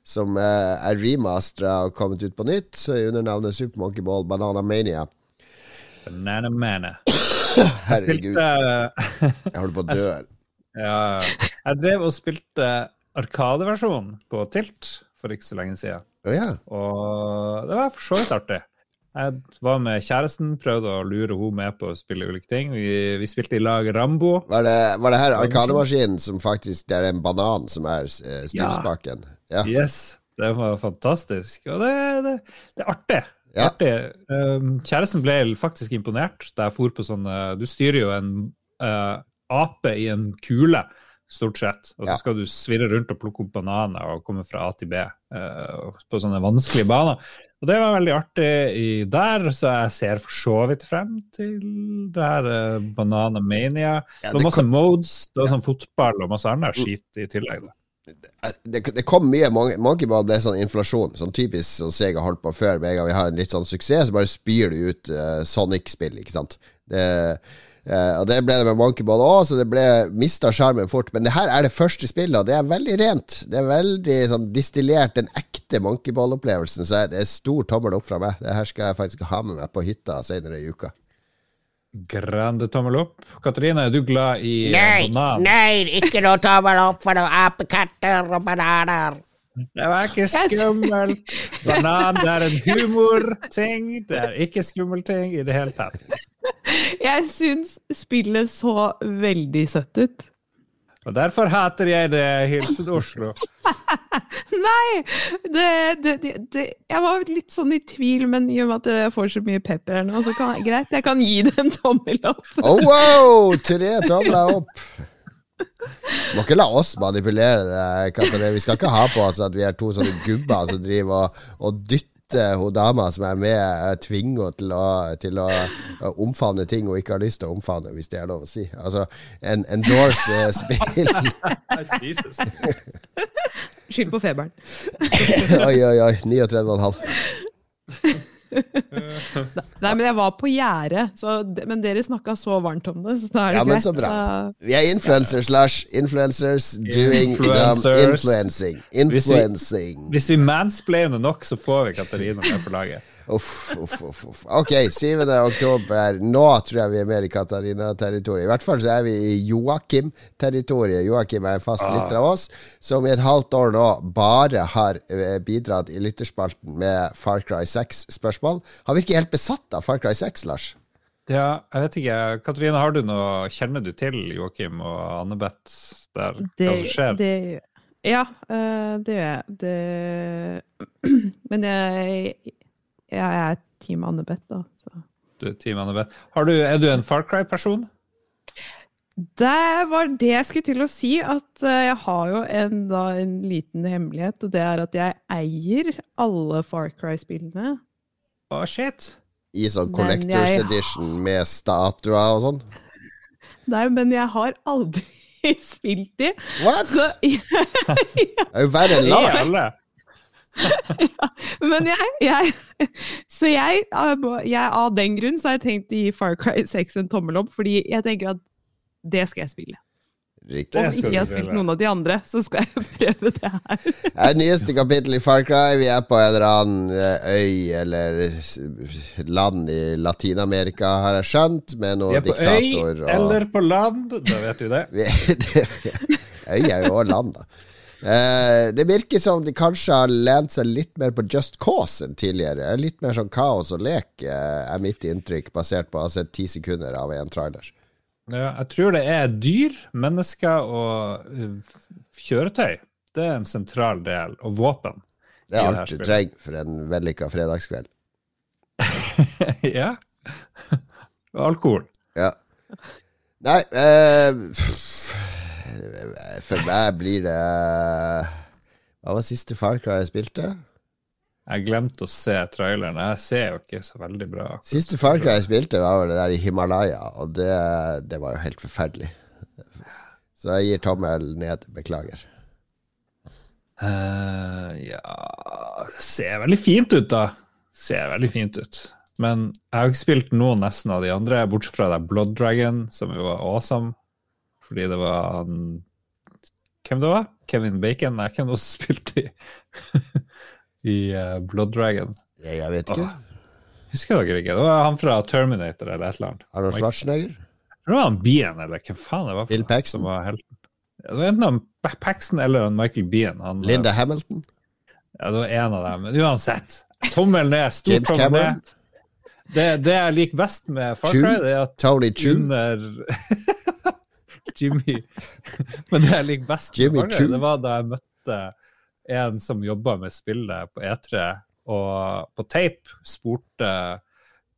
som er remastera og kommet ut på nytt under navnet Super Monkey Ball Banana Mania. Banana Mana. Herregud, Spilte, jeg holder på å dø. her. ja, jeg drev og spilte Arkadeversjonen på Tilt for ikke så lenge siden. Oh, yeah. Og det var for så vidt artig. Jeg var med kjæresten, prøvde å lure henne med på å spille ulike ting. Vi, vi spilte i lag Rambo. Var det, var det her Arkademaskinen som faktisk Det er en banan som er styrespaken? Ja. Ja. Yes, det var fantastisk. Og det, det, det er artig. Ja. artig. Um, kjæresten ble faktisk imponert da jeg for på sånn Du styrer jo en uh, ape i en kule, stort sett. Og så skal du svirre rundt og plukke opp bananer og komme fra A til B uh, på sånne vanskelige baner. Og det var veldig artig i der, så jeg ser for så vidt frem til det her uh, Bananamania. Ja, det var masse kan... modes, det var sånn fotball og masse annet skit i tillegg. Da. Det, det kom mye Monkeyball Monkey Ball ble sånn inflasjon. Sånn typisk som Sega holdt på før. Med en gang vi har en litt sånn suksess, så bare spyr du ut uh, Sonic-spill, ikke sant. Det, uh, og det ble det med Monkey Ball òg, så det ble mista sjarmen fort. Men det her er det første spillet, og det er veldig rent. Det er veldig sånn distillert, den ekte Monkey Ball-opplevelsen. Så det er stor tommel opp fra meg. Det her skal jeg faktisk ha med meg på hytta senere i uka. Grande tommel opp. Katrine, er du glad i eh, Nei, banan? nei, ikke noe tommel opp for noen apekatter og bananer. Det var ikke skummelt. Banan det er en humorting. Det er ikke skummel ting i det hele tatt. Jeg syns spillet så veldig søtt ut. Og derfor hater jeg det, Hilsen Oslo. Nei! Det, det, det, det, jeg var litt sånn i tvil, men i og med at jeg får så mye pepper her nå, så kan, greit, jeg kan gi det en tommel opp. Oh, wow! Tre tomler opp. Må ikke la oss manipulere det, Katarina. Vi skal ikke ha på oss at vi er to sånne gubber som driver og, og dytter hun dama som er med, tvinger henne til å, til å omfavne ting hun ikke har lyst til å omfavne, hvis det er lov å si. Altså, en endorse eh, Jesus. Skyld på feberen. Oi, oi, oi. 39,5. Nei, men jeg var på gjerdet, men dere snakka så varmt om det, så da er det Ja, men så bra. Vi er influencers, Lars. Influencers doing influencing. Influencing. Hvis vi mansplainer nok, så får vi Katarina med på laget. Uff, uff, uff, uff. Ok, 7. oktober. Nå tror jeg vi er mer i Katarina-territoriet. I hvert fall så er vi i Joakim-territoriet. Joakim er en fast lytter av oss, som i et halvt år nå bare har eh, bidratt i lytterspalten med Far Cry 6-spørsmål. Han virker helt besatt av Far Cry 6, Lars. Ja, jeg vet ikke. Katarina, har du noe Kjenner du til Joakim og Anne-Beth der? Det, Hva som skjer? det, ja, eh, det gjør jeg. Det, men jeg, jeg er Team Anne-Beth, da. Så. Du, Team Anne-Beth. Har du, er du en Far Cry-person? Det var det jeg skulle til å si, at eh, jeg har jo en, da, en liten hemmelighet, og det er at jeg eier alle Far Cry-spillene. Å, shit. I sånn Collectors jeg- Edition med statuer og sånn. Nei, men jeg har aldri spilt de. What? Så, Det er jo verre enn Lars. Alle. men jeg, jeg Så jeg, jeg Av den grunn så har jeg tenkt å gi Far Cry 6 en tommel opp, fordi jeg tenker at det skal jeg spille. Riktig. Om ikke jeg har spilt noen av de andre, så skal jeg prøve det her. Det er nyeste kapittel i Far Cry. Vi er på en eller annen eh, øy eller land i Latin-Amerika, har jeg skjønt, med Vi er på diktator øy eller på land, da vet du. Vi- det- Øy er jo også land, da. Eh, det virker som de kanskje har lent seg litt mer på Just Cause enn tidligere. Litt mer sånn kaos og lek, eh, er mitt inntrykk, basert på å ha sett ti sekunder av en trailer. Ja, jeg tror det er dyr, mennesker og uh, kjøretøy. Det er en sentral del. Og våpen. Det er alt du trenger for en vellykka fredagskveld. ja. Og alkohol. Ja. Nei eh, For meg blir det Hva var siste Far Cry jeg spilte? Jeg glemte å se traileren. Jeg ser jo ikke så veldig bra. Siste Far Cry jeg spilte, var det der i Himalaya, og det, det var jo helt forferdelig. Så jeg gir tommel ned. Beklager. Uh, ja Det ser veldig fint ut, da. Ser veldig fint ut. Men jeg har ikke spilt noen nesten av de andre, bortsett fra det Blood Dragon, som jo var awesome. Fordi det var han Hvem det var? Kevin Bacon? Nei, hvem det var som spilte i, i uh, Blood Dragon? Jeg, jeg vet ikke. Husker dere ikke? Det var han fra Terminator eller et eller annet. Arnold Schwarzenegger? Det var han Bean, eller hvem faen det var. Bill Paxton? Som var helten. Det var enten han Paxton eller han Michael Bean. Han, Linda Hamilton? Ja, det var en av dem. Men uansett, tommel ned, stor James tommel Cameron? ned. Det, det jeg liker best med Far Cry, det er at Tony Chu. under Jimmy Men det jeg liker best Jimmy med Far det var da jeg møtte en som jobba med spillet på E3, og på tape spurte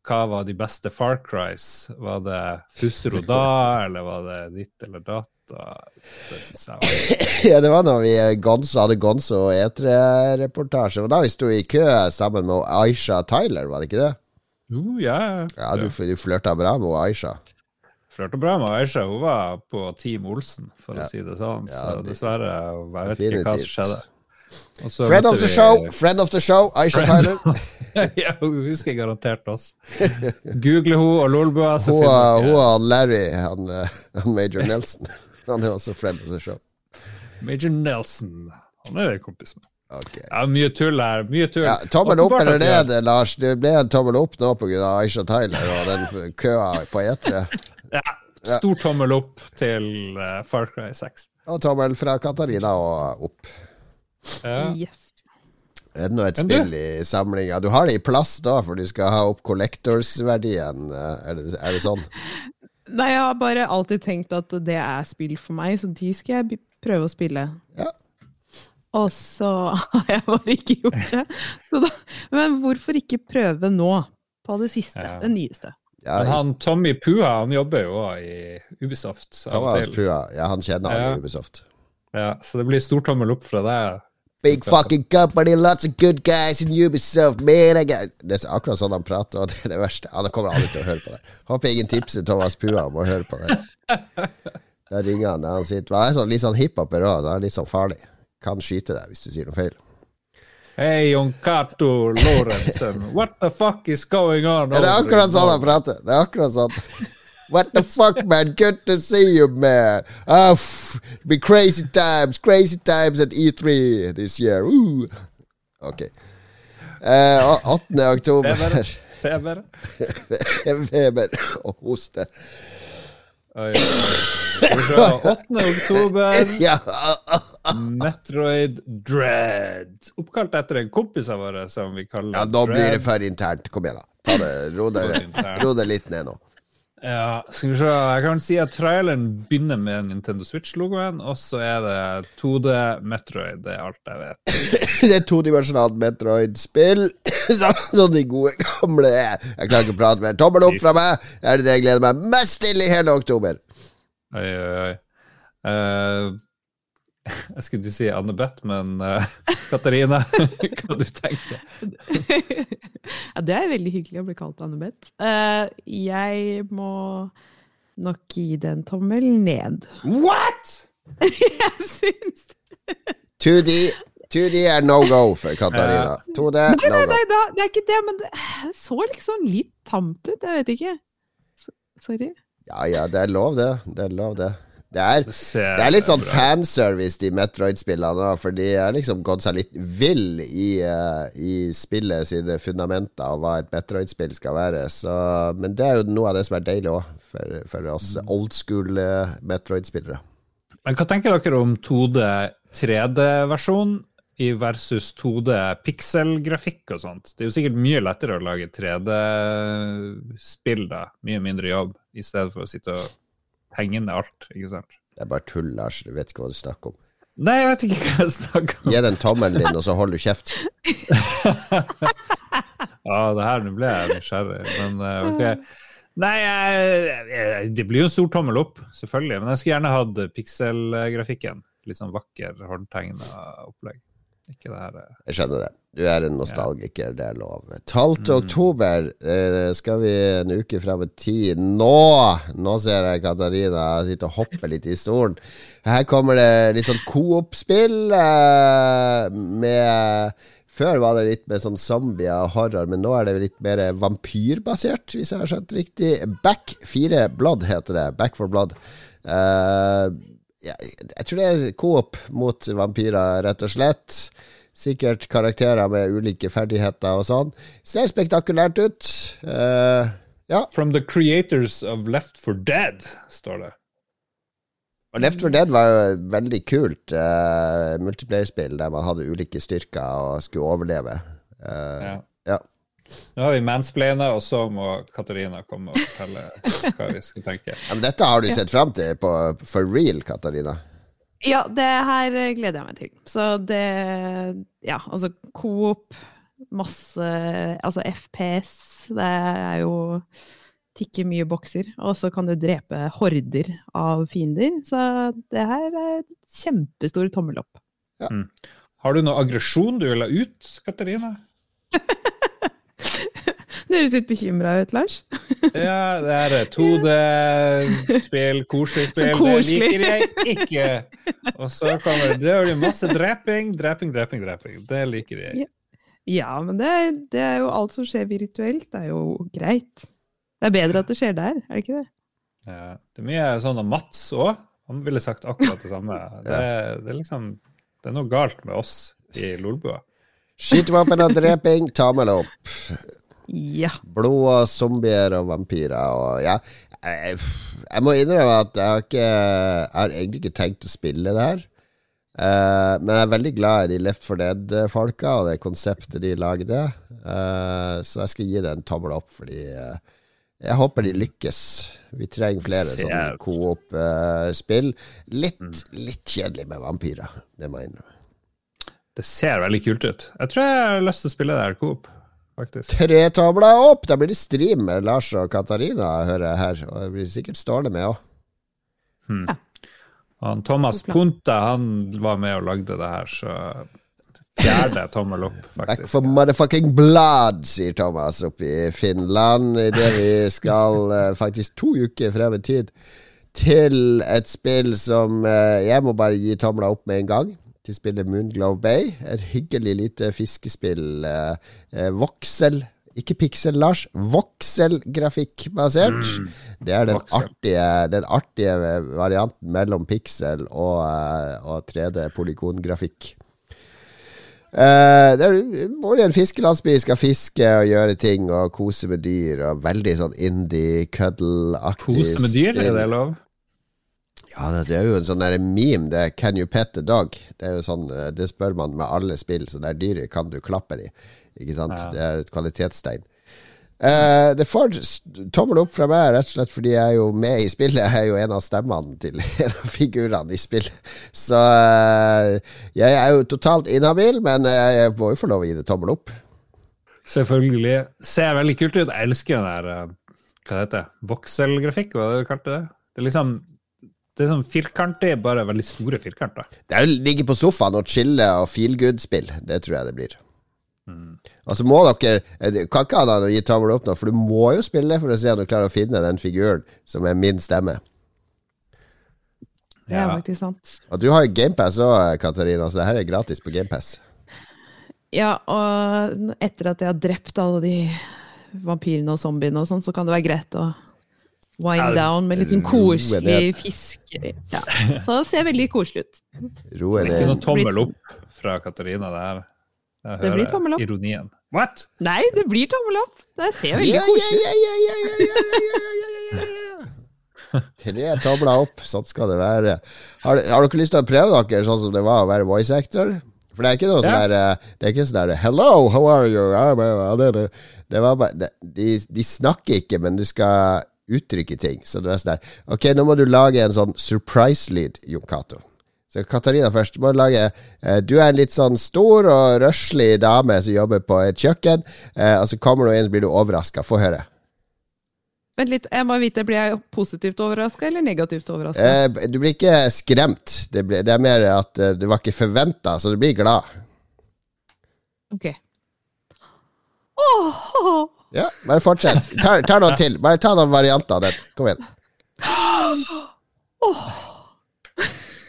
hva var de beste Far Cries? Var det Fusro da, eller var det ditt eller datt? Det jeg var Ja, det var da vi Gonzo, hadde Gonzo og E3-reportasje. Og da vi sto i kø sammen med Aisha Tyler, var det ikke det? Jo, ja. Ja, du, du flørta bra med Aisha. Flørte bra med Aisha. Hun var på Team Olsen, for Ja. å si det sånn. Ja, Så det- dessverre, jeg vet ikke hva som skjedde. Friend of the show, friend of the show, Aisha Tyler. ja, hun husker garantert oss. Google hun og Lolbua, Hun og Larry, han, eh, han Major Nelson. Han er også friend of the show. Major Nelson. Han er jo kompis med. Okay. Ja, mye tull her. Mye tull. Ja, tommel opp eller ned, Lars? Det ble en tommel opp nå pga. Aisha Tyler og den køa på E3. Ja, stor tommel opp til eh, Far Cry 6. Og tommel fra Katarina og opp. Ja. Yes. Er det nå et spill i samlinga? Du har det i plass da, for du skal ha opp collectors-verdien. eh, Er, det- er det sånn? Nei, jeg har bare alltid tenkt at det er spill for meg, så de skal jeg prøve å spille. Ja. Og så har jeg bare ikke gjort det. Så da, men hvorfor ikke prøve nå? På det siste. Ja. Det nyeste. Ja, Men han Tommy Pua han jobber jo også i Ubisoft. Thomas. Pua. Ja, han kjenner alle Ja. i Ubisoft. Ja, så det blir stortommel opp fra deg. Big fucking company, lots of good guys in Ubisoft, man. I got... Det er akkurat sånn han prater, og det er det verste. Han kommer aldri til å høre på det. Håper ingen tipser Thomas Pua om å høre på det. Da ringer han han sitter Han er sånn, litt sånn hiphoper òg, han er litt sånn farlig. Kan skyte deg hvis du sier noe feil. Hei, Jon Cato Lorentzen. What the fuck is going on? Ja, det er akkurat sånn han prater. Det er akkurat sånn. What the fuck, man? Good to see you, man. Pff, be crazy times, crazy times at E3 this year. Ooh. Ok. Uh, 8. oktober. Feber. Feber og hoste. Oi, oi, oi. Skal vi se. 8. oktober, Ja, Metroid Dread. Oppkalt etter en kompis av våre som vi kaller ja, nå blir det for internt. Kom igjen, da. Ta det, ro deg litt ned nå. Ja, skal vi se. Jeg kan si at traileren begynner med Nintendo Switch-logoen, og så er det 2D Metroid. Det er alt jeg vet. Det er todimensjonalt Metroid-spill. Sånn de gode gamle er. Jeg klarer ikke å prate mer. Tommel opp fra meg. Det er det jeg gleder meg mest til i hele oktober. Oi, oi, oi. Eh, jeg skulle ikke si Anne-Beth, men uh, Katarina, hva du tenker ja, det er veldig hyggelig å bli kalt Anne-Beth. Uh, jeg må nok gi det en tommel ned. What?! Jeg syns 2D 2D er no go for Katarina. 2D, Nei, no nei, go. nei, da, det er ikke det, men det så liksom litt tamt ut. Jeg vet ikke. Sorry. Ja ja, det er lov, det. Det er lov, det. Det er, Det, det er litt sånn bra fanservice, de Metroid-spillene for de har liksom gått seg litt vill i, uh, i spillet sine fundamenter og hva et Metroid-spill skal være. Så, men det er jo noe av det som er deilig òg, for, for oss old school eh, Metroid-spillere. Men hva tenker dere om 2D 3D-versjon i versus 2D pikselgrafikk og sånt? Det er jo sikkert mye lettere å lage 3D-spill da, mye mindre jobb, i stedet for å sitte og tegne alt, ikke sant? Det er bare tull, Lars. Du vet ikke hva du snakker om. Nei, jeg vet ikke hva jeg snakker om. Gi den tommelen din, og så holder du kjeft. Ja, det her, nå ble jeg nysgjerrig, men eh, ok. Nei, jeg, det blir jo en stor tommel opp, selvfølgelig, men jeg skulle gjerne hatt pikselgrafikken. Litt sånn vakker, håndtegna opplegg. Ikke det her eh, Jeg skjønner det. Du er en nostalgiker, det er lov. 12. oktober eh, skal vi en uke fram i tid. Nå! Nå ser jeg Katarina sitte og hoppe litt i stolen. Her kommer det litt sånn coop-spill eh, med Før var det litt med sånn zombier og horror, men nå er det litt mer vampyrbasert, hvis jeg har skjønt riktig. Back 4 Blood heter det. Back for Blood. Eh, ja, jeg tror det er coop mot vampyrer, rett og slett. Sikkert karakterer med ulike ferdigheter og sånn. Ser spektakulært ut. Uh, ja. From the creators of Left for Dead, står det. Og Left 4 Dead var jo veldig kult uh, multiplayerspill der man hadde ulike styrker og skulle overleve. Uh, Ja. ja. Nå har vi mansplaina, og så må Katarina komme og fortelle hva vi skal tenke. Ja, Men dette har du sett fram til på, for real, Katarina? Ja, det her gleder jeg meg til. Så det Ja, altså Coop, masse Altså FPS, det er jo Tikker mye bokser. Og så kan du drepe horder av fiender. Så det her er kjempestor tommel opp. Har du noe aggresjon du vil ha ut, Katarina? Det høres litt bekymra ut, Lars. Ja, det er 2D-spill, koselig spill. Koselig. Det liker jeg ikke. Og så kommer det, det masse dreping, dreping, dreping, dreping. Det liker jeg. Ja, men det, det er jo alt som skjer virtuelt, det er jo greit. Det er bedre at det skjer der, er det ikke det? Ja, det er mye sånn av Mats òg. Han ville sagt akkurat det samme. Det, det er liksom Det er noe galt med oss i Lolbua. Skytevåpen og dreping, tommel opp. Ja. Blod og zombier og vampyrer og ja. Jeg, jeg må innrømme at jeg har ikke Jeg har egentlig ikke tenkt å spille det her. Uh, men jeg er veldig glad i de Left for Dead-folka og det konseptet de lagde. Uh, så jeg skal gi det en tommel opp, fordi uh, jeg håper de lykkes. Vi trenger flere sånne coop-spill. litt, litt kjedelig med vampyrer, det må jeg innrømme. Det ser veldig kult ut. Jeg tror jeg har lyst til å spille det her Coop, faktisk. Tre tomler opp! Da blir det stream med Lars og Katarina, hører jeg her. Og det blir sikkert Ståle med òg. Hmm. Han Thomas Ponte. Punta han var med og lagde det her, så fjerde tommel opp, Back for motherfucking blood, sier Thomas oppe i Finland. Idet vi skal eh, faktisk to uker frem i tid til et spill som eh, Jeg må bare gi tomla opp med en gang. Til spiller Moonglove Bay. Et hyggelig lite fiskespill. eh, eh, voksel ikke Pixel, Lars. Voxel-grafikkbasert. Mm. Det er den. Artige, den artige varianten mellom pixel og, eh, og 3D-polygongrafikk. Uh, det er både en fiskelandsby skal fiske og gjøre ting og kose med dyr. Og veldig sånn indie-cuddle-aktig Kose med dyr, er det lov? Ja, det, det er jo en sånn der meme. Det er 'Can you pet a dog?' Det er jo sånn, eh, det spør man med alle spill. Så det er dyret kan du klappe de. Ikke sant? Ja. Det er et kvalitetstegn. Uh, det får tommel opp fra meg, rett og slett fordi jeg er jo med i spillet. Jeg er jo en av stemmene til en av figurene i spillet. Så uh, jeg er jo totalt inhabil, men jeg må jo få lov å gi det tommel opp. Selvfølgelig. Ser veldig kult ut. Jeg elsker den der Hva det heter Vokselgrafikk, hva det du kalte det? Det er liksom Det er sånn firkantig, bare veldig store firkanter. Det er jo ligge på sofaen og chille og feel good-spill. Det tror jeg det blir. Og så må dere eh, Du kan ikke ha deg å gi tommel opp nå, for du må jo spille for å se om du klarer å finne den figuren som er min stemme. Det er faktisk sant. Og du har jo GamePass òg, Katarina, så det her er gratis på GamePass. Ja, og etter at jeg har drept alle de vampyrene og zombiene og sånn, så kan det være greit å Wine down med litt sånn koselig fiske. Ja. Så det ser veldig koselig ut. Ro er det. Ikke noe tommel opp fra Katarina der. Det blir tommel opp. ironien. What? Nei, det blir tommel opp. Det ser veldig koselig ut. Tre tomler opp, sånn skal det være. Har, har, dere lyst til å prøve dere sånn som det var å være voice actor? For det er ikke noe sånn der Det er ikke sånn der Hello, how are you? Det var bare, de, de snakker ikke, men du skal uttrykke ting. Så du er sånn der Ok, nå må du lage en sånn surprise-lyd, Jon Cato. Så Katarina først. Du må lage eh, Du er en litt sånn stor og røslig dame som jobber på et kjøkken, eh, og så kommer du inn, så blir du overraska. Få høre. Vent litt, jeg må vite, blir jeg positivt overraska eller negativt overraska? Eh, du blir ikke skremt. Det, blir, det er mer at du det var ikke forventa, så du blir glad. Ok. Åh, Ja, bare fortsett. Ta, ta noe til. Bare ta noen varianter av den. Kom igjen.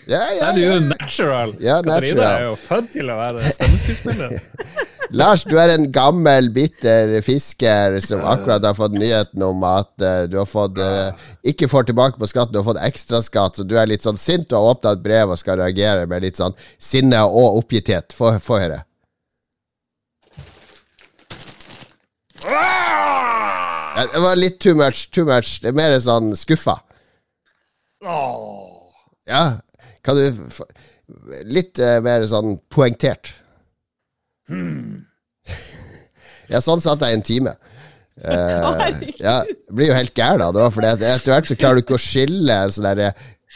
Ja, ja, ja. du er jo natural. Ja, Katarina natural. er jo født til å være stemmeskuespiller. Lars, du er en gammel, bitter fisker som akkurat har fått nyheten om at uh, du har fått uh, ikke får tilbake på skatten, du har fått ekstraskatt, så du er litt sånn sint og har åpna et brev og skal reagere med litt sånn sinne og oppgitthet. Få få høre. Det var litt too much, too much. Det er mer sånn skuffa. Ja, kan du Litt eh, mer sånn poengtert. Ja, sånn satt jeg i en time. Eh, ja, blir jo helt gæren av det for etter hvert så klarer du ikke å skille sånn derre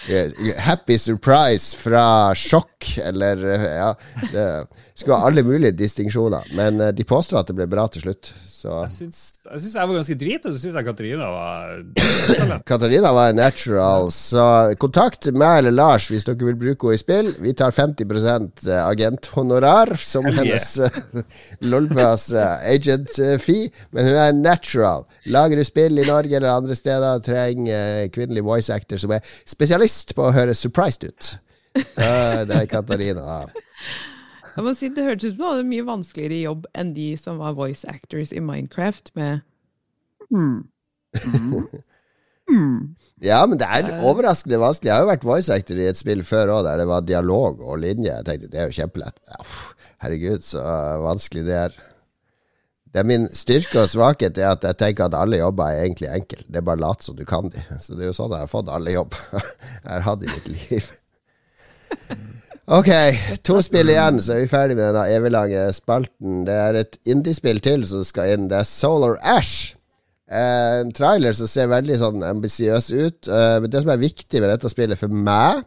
eh, Happy surprise fra sjokk, eller eh, Ja. Det skulle ha alle mulige distinksjoner, men eh, de påstår at det ble bra til slutt. Så Jeg syns jeg, jeg var ganske drit, og så syns jeg Katarina var Katarina var natural, så kontakt meg eller Lars hvis dere vil bruke henne i spill. Vi tar 50% agenthonorar som yeah. hennes Lolbas eh, agent-fee, men hun er natural. Lager du spill i Norge eller andre steder, trenger eh, kvinnelig voice actor som er spesialist på å høre surprised ut. Det er Katarina. Jeg må si, Det hørtes ut som du hadde en mye vanskeligere jobb enn de som var voice actors i Minecraft, med Ja, men det er overraskende vanskelig. Jeg har jo vært voice actor i et spill før òg, der det var dialog og linje. Jeg tenkte det er jo kjempelett. Herregud, så vanskelig det er. Det er min styrke og svakhet er at jeg tenker at alle jobber er egentlig enkle. Det er bare lat som du kan de. Så det er jo sånn jeg har fått alle jobb jeg har hatt i mitt liv. Ok, to spill igjen, så er vi ferdig med denne eviglange spalten. Det er et indiespill til som skal inn. Det er Solar Ash. Eh, En trailer som ser veldig sånn ambisiøs ut. Eh, Men det som er viktig med dette spillet for meg,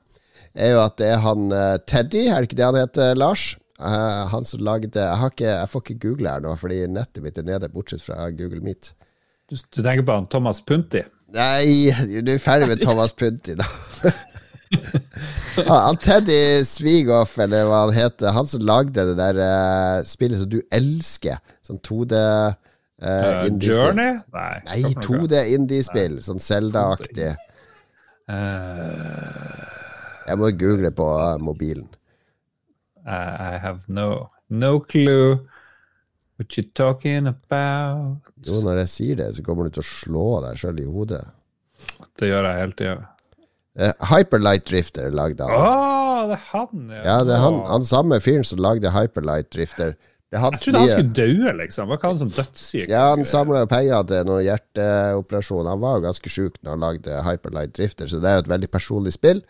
er jo at det er han eh, Teddy, er det ikke det han heter, Lars? Han som lagde jeg, har ikke, jeg får ikke google her nå, fordi nettet mitt er nede, bortsett fra Google Meet. Du, du tenker på han Thomas Punti? Nei, du er ferdig med Thomas Punti, da. Ah, han Teddy Svigoff, eller hva han heter, han som lagde det der uh, spillet som du elsker, sånn 2D uh, Uh. Journey? Nei. Nei, hva for noe? 2D indiespill, sånn Zelda-aktig. Eh, Jeg må google på eh, mobilen. I, I have no, no clue what you're talking about. Jo, når jeg sier det, så kommer du til å slå deg sjøl i hodet. Det gjør jeg hele tida. Eh, Hyperlight Drifter lagde han. det er han, ja. Ja, det er han, han samme fyren som lagde Hyperlight Drifter. Det er Jeg trodde han skulle dø, liksom. Var ikke han som dødssyk? Ja, han samla penger til noen hjerteoperasjon. Han var jo ganske sjuk når han lagde Hyperlight Drifter, så det er jo et veldig personlig spill.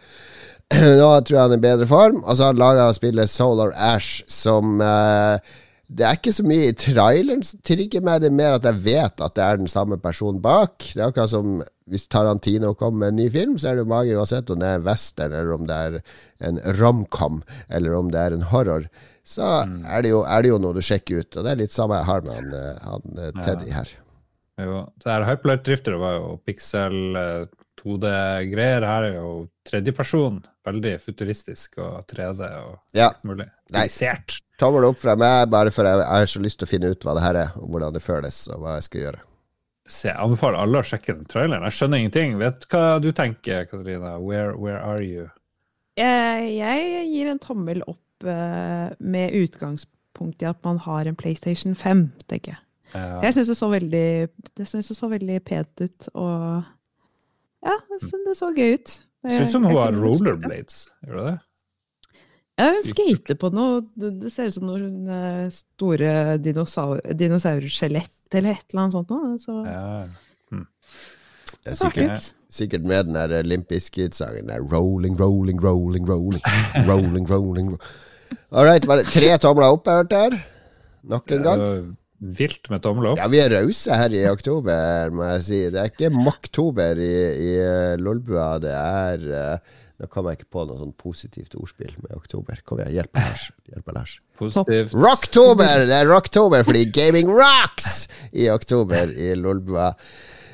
Nå tror jeg han er i bedre form. Og så har han laga spillet Solar Ash, som eh, Det er ikke så mye i traileren som trigger meg, det er mer at jeg vet at det er den samme personen bak. Det er akkurat som hvis Tarantino kommer med en ny film, så er det jo mange uansett om det er en western, eller om det er en romcom, eller om det er en horror. Så er, det jo, er det jo noe du sjekker ut, og det er litt samme jeg har med han, eh, han eh, Teddy her. Jo, det her Hyperlight Drifter var jo pixel eh, 2D-greier. Her er jo tredjeperson. Veldig futuristisk og 3D og Ja. mulig. Nei. Tommel opp fra meg, bare for jeg, jeg har så lyst til å finne ut hva det her er, og hvordan det føles, og hva jeg skal gjøre. Så jeg anbefaler alle å sjekke den traileren. Jeg skjønner ingenting. Vet du hva du tenker, Katarina? Where, where are you? Jeg, jeg gir en tommel opp uh, med utgangspunkt i at man har en PlayStation 5, tenker jeg. Ja. Jeg syns det det så veldig pent ut, og Ja, så, det så gøy ut. Ser ut som hun har rollerblades. Gjør det det? Ja, hun skater på noe Det, det ser ut som noen eh, store dinosaur, dinosaurskjelett eller et eller annet sånt. noe, Så. Ja. Det er sikkert, sikkert med den der Limp Bizkit-sangen der Rolling, rolling, rolling, rolling. Rolling, rolling rolling. All right, var det tre tomler opp jeg hørte her? Nok en gang? Vilt med tommel opp. Ja, vi er rause her i oktober, må jeg si. Det er ikke maktober i, i eh, Lolbua. Det er eh, Nå kom jeg ikke på noe sånn positivt ordspill med oktober. Kom igjen, hjelp meg, Lars. Hjelp meg, Lars. Positivt. Rocktober! Det er Rocktober fordi gaming rocks i oktober i Lolbua.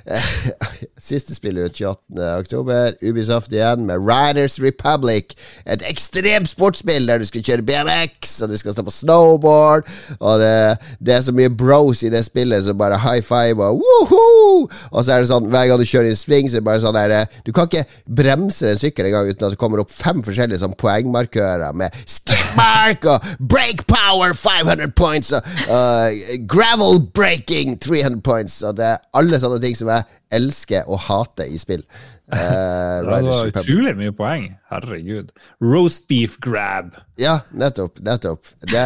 Siste spill ut 28. oktober. Ubisoft igjen med Riders Republic. Et ekstremt sportsspill der du skal kjøre BMX, og du skal stå på snowboard. Og det, det er så mye bros i det spillet som bare high five og woohoo! Og så er det sånn, hver gang du kjører i sving, så er det bare sånn der Du kan ikke bremse en sykkel engang uten at det kommer opp fem forskjellige sånn poengmarkører med skip mark og brake power 500 points og uh, gravel breaking 300 points. Og det er alle sånne ting som jeg elsker og hater i spill. Uh, det var utrolig mye poeng. Herregud. Roast beef grab. Ja, nettopp. nettopp det,